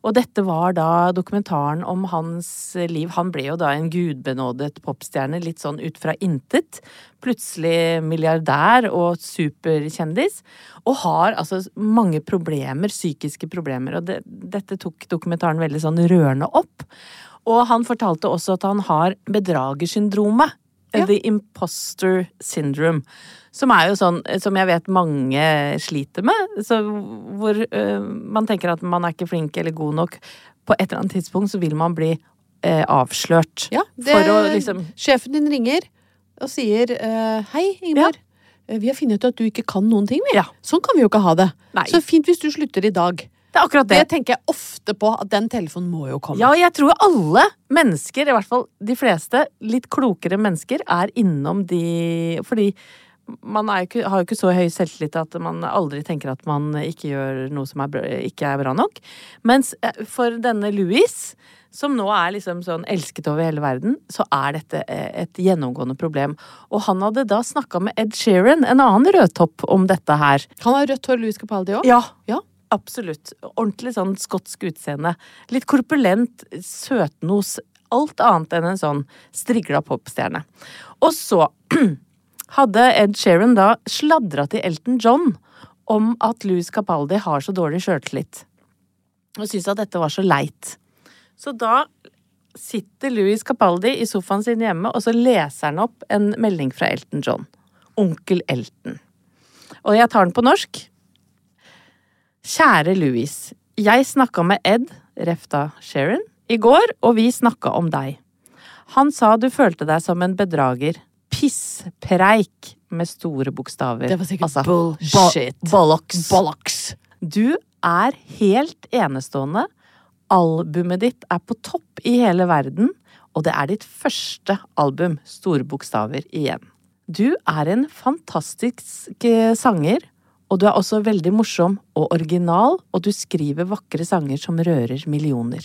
Speaker 1: Og dette var da dokumentaren om hans liv. Han ble jo da en gudbenådet popstjerne, litt sånn ut fra intet. Plutselig milliardær og superkjendis. Og har altså mange problemer, psykiske problemer. Og det, dette tok dokumentaren veldig sånn rørende opp. Og han fortalte også at han har bedragersyndromet.
Speaker 2: Ja.
Speaker 1: The imposter syndrome. Som er jo sånn som jeg vet mange sliter med. Så hvor øh, man tenker at man er ikke flink eller god nok. På et eller annet tidspunkt så vil man bli eh, avslørt.
Speaker 2: Ja, det,
Speaker 1: For å liksom
Speaker 2: Sjefen din ringer og sier eh, Hei, Ingeborg. Ja. Vi har funnet ut at du ikke kan noen ting, vi.
Speaker 1: Ja.
Speaker 2: Sånn kan vi jo ikke ha det.
Speaker 1: Nei.
Speaker 2: Så fint hvis du slutter i dag.
Speaker 1: Det er akkurat
Speaker 2: Det
Speaker 1: det.
Speaker 2: tenker jeg ofte på, at den telefonen må jo komme.
Speaker 1: Ja, jeg tror alle mennesker, i hvert fall de fleste, litt klokere mennesker, er innom de Fordi man ikke, har jo ikke så høy selvtillit at man aldri tenker at man ikke gjør noe som er bra, ikke er bra nok. Mens eh, for denne Louis, som nå er liksom sånn elsket over hele verden, så er dette eh, et gjennomgående problem. Og han hadde da snakka med Ed Sheeran, en annen rødtopp, om dette her.
Speaker 2: Han har rødt hår, Louis Capaldi òg.
Speaker 1: Ja,
Speaker 2: Ja.
Speaker 1: Absolutt. Ordentlig sånn skotsk utseende. Litt korpulent, søtnos. Alt annet enn en sånn strigla popstjerne. Og så hadde Ed Sheeran da sladra til Elton John om at Louis Capaldi har så dårlig sjøltillit. Og syntes at dette var så leit. Så da sitter Louis Capaldi i sofaen sin hjemme, og så leser han opp en melding fra Elton John. Onkel Elton. Og jeg tar den på norsk. Kjære Louis. Jeg snakka med Ed, Refta Sharon, i går, og vi snakka om deg. Han sa du følte deg som en bedrager. Pisspreik med store bokstaver.
Speaker 2: Det var sikkert
Speaker 1: Altså,
Speaker 2: bullshit.
Speaker 1: bo- bollocks.
Speaker 2: Bollocks.
Speaker 1: Du er helt enestående. Albumet ditt er på topp i hele verden, og det er ditt første album, store bokstaver igjen. Du er en fantastisk eh, sanger, og du er også veldig morsom og original, og du skriver vakre sanger som rører millioner.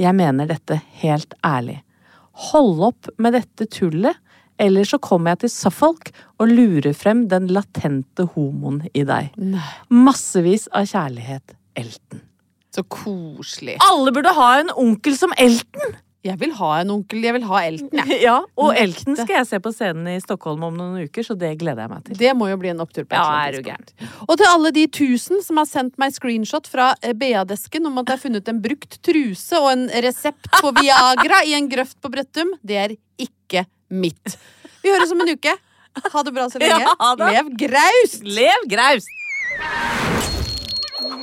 Speaker 1: Jeg mener dette helt ærlig. Hold opp med dette tullet, Eller så kommer jeg til Suffolk og lurer frem den latente homoen i deg. Massevis av kjærlighet, Elton.
Speaker 2: Så koselig.
Speaker 1: Alle burde ha en onkel som Elton!
Speaker 2: Jeg vil ha en onkel. Jeg vil ha Elton, jeg.
Speaker 1: Ja, og Elton skal jeg se på scenen i Stockholm om noen uker, så det gleder jeg meg til.
Speaker 2: Det må jo bli en opptur på et
Speaker 1: Ja, er.
Speaker 2: Og til alle de tusen som har sendt meg screenshot fra eh, BA-desken om at jeg har funnet en brukt truse og en resept på Viagra i en grøft på Brøttum, det er ikke mitt. Vi høres om en uke. Ha det bra så lenge.
Speaker 1: Ja.
Speaker 2: Lev graust!
Speaker 1: Lev graust!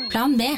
Speaker 5: Plan B.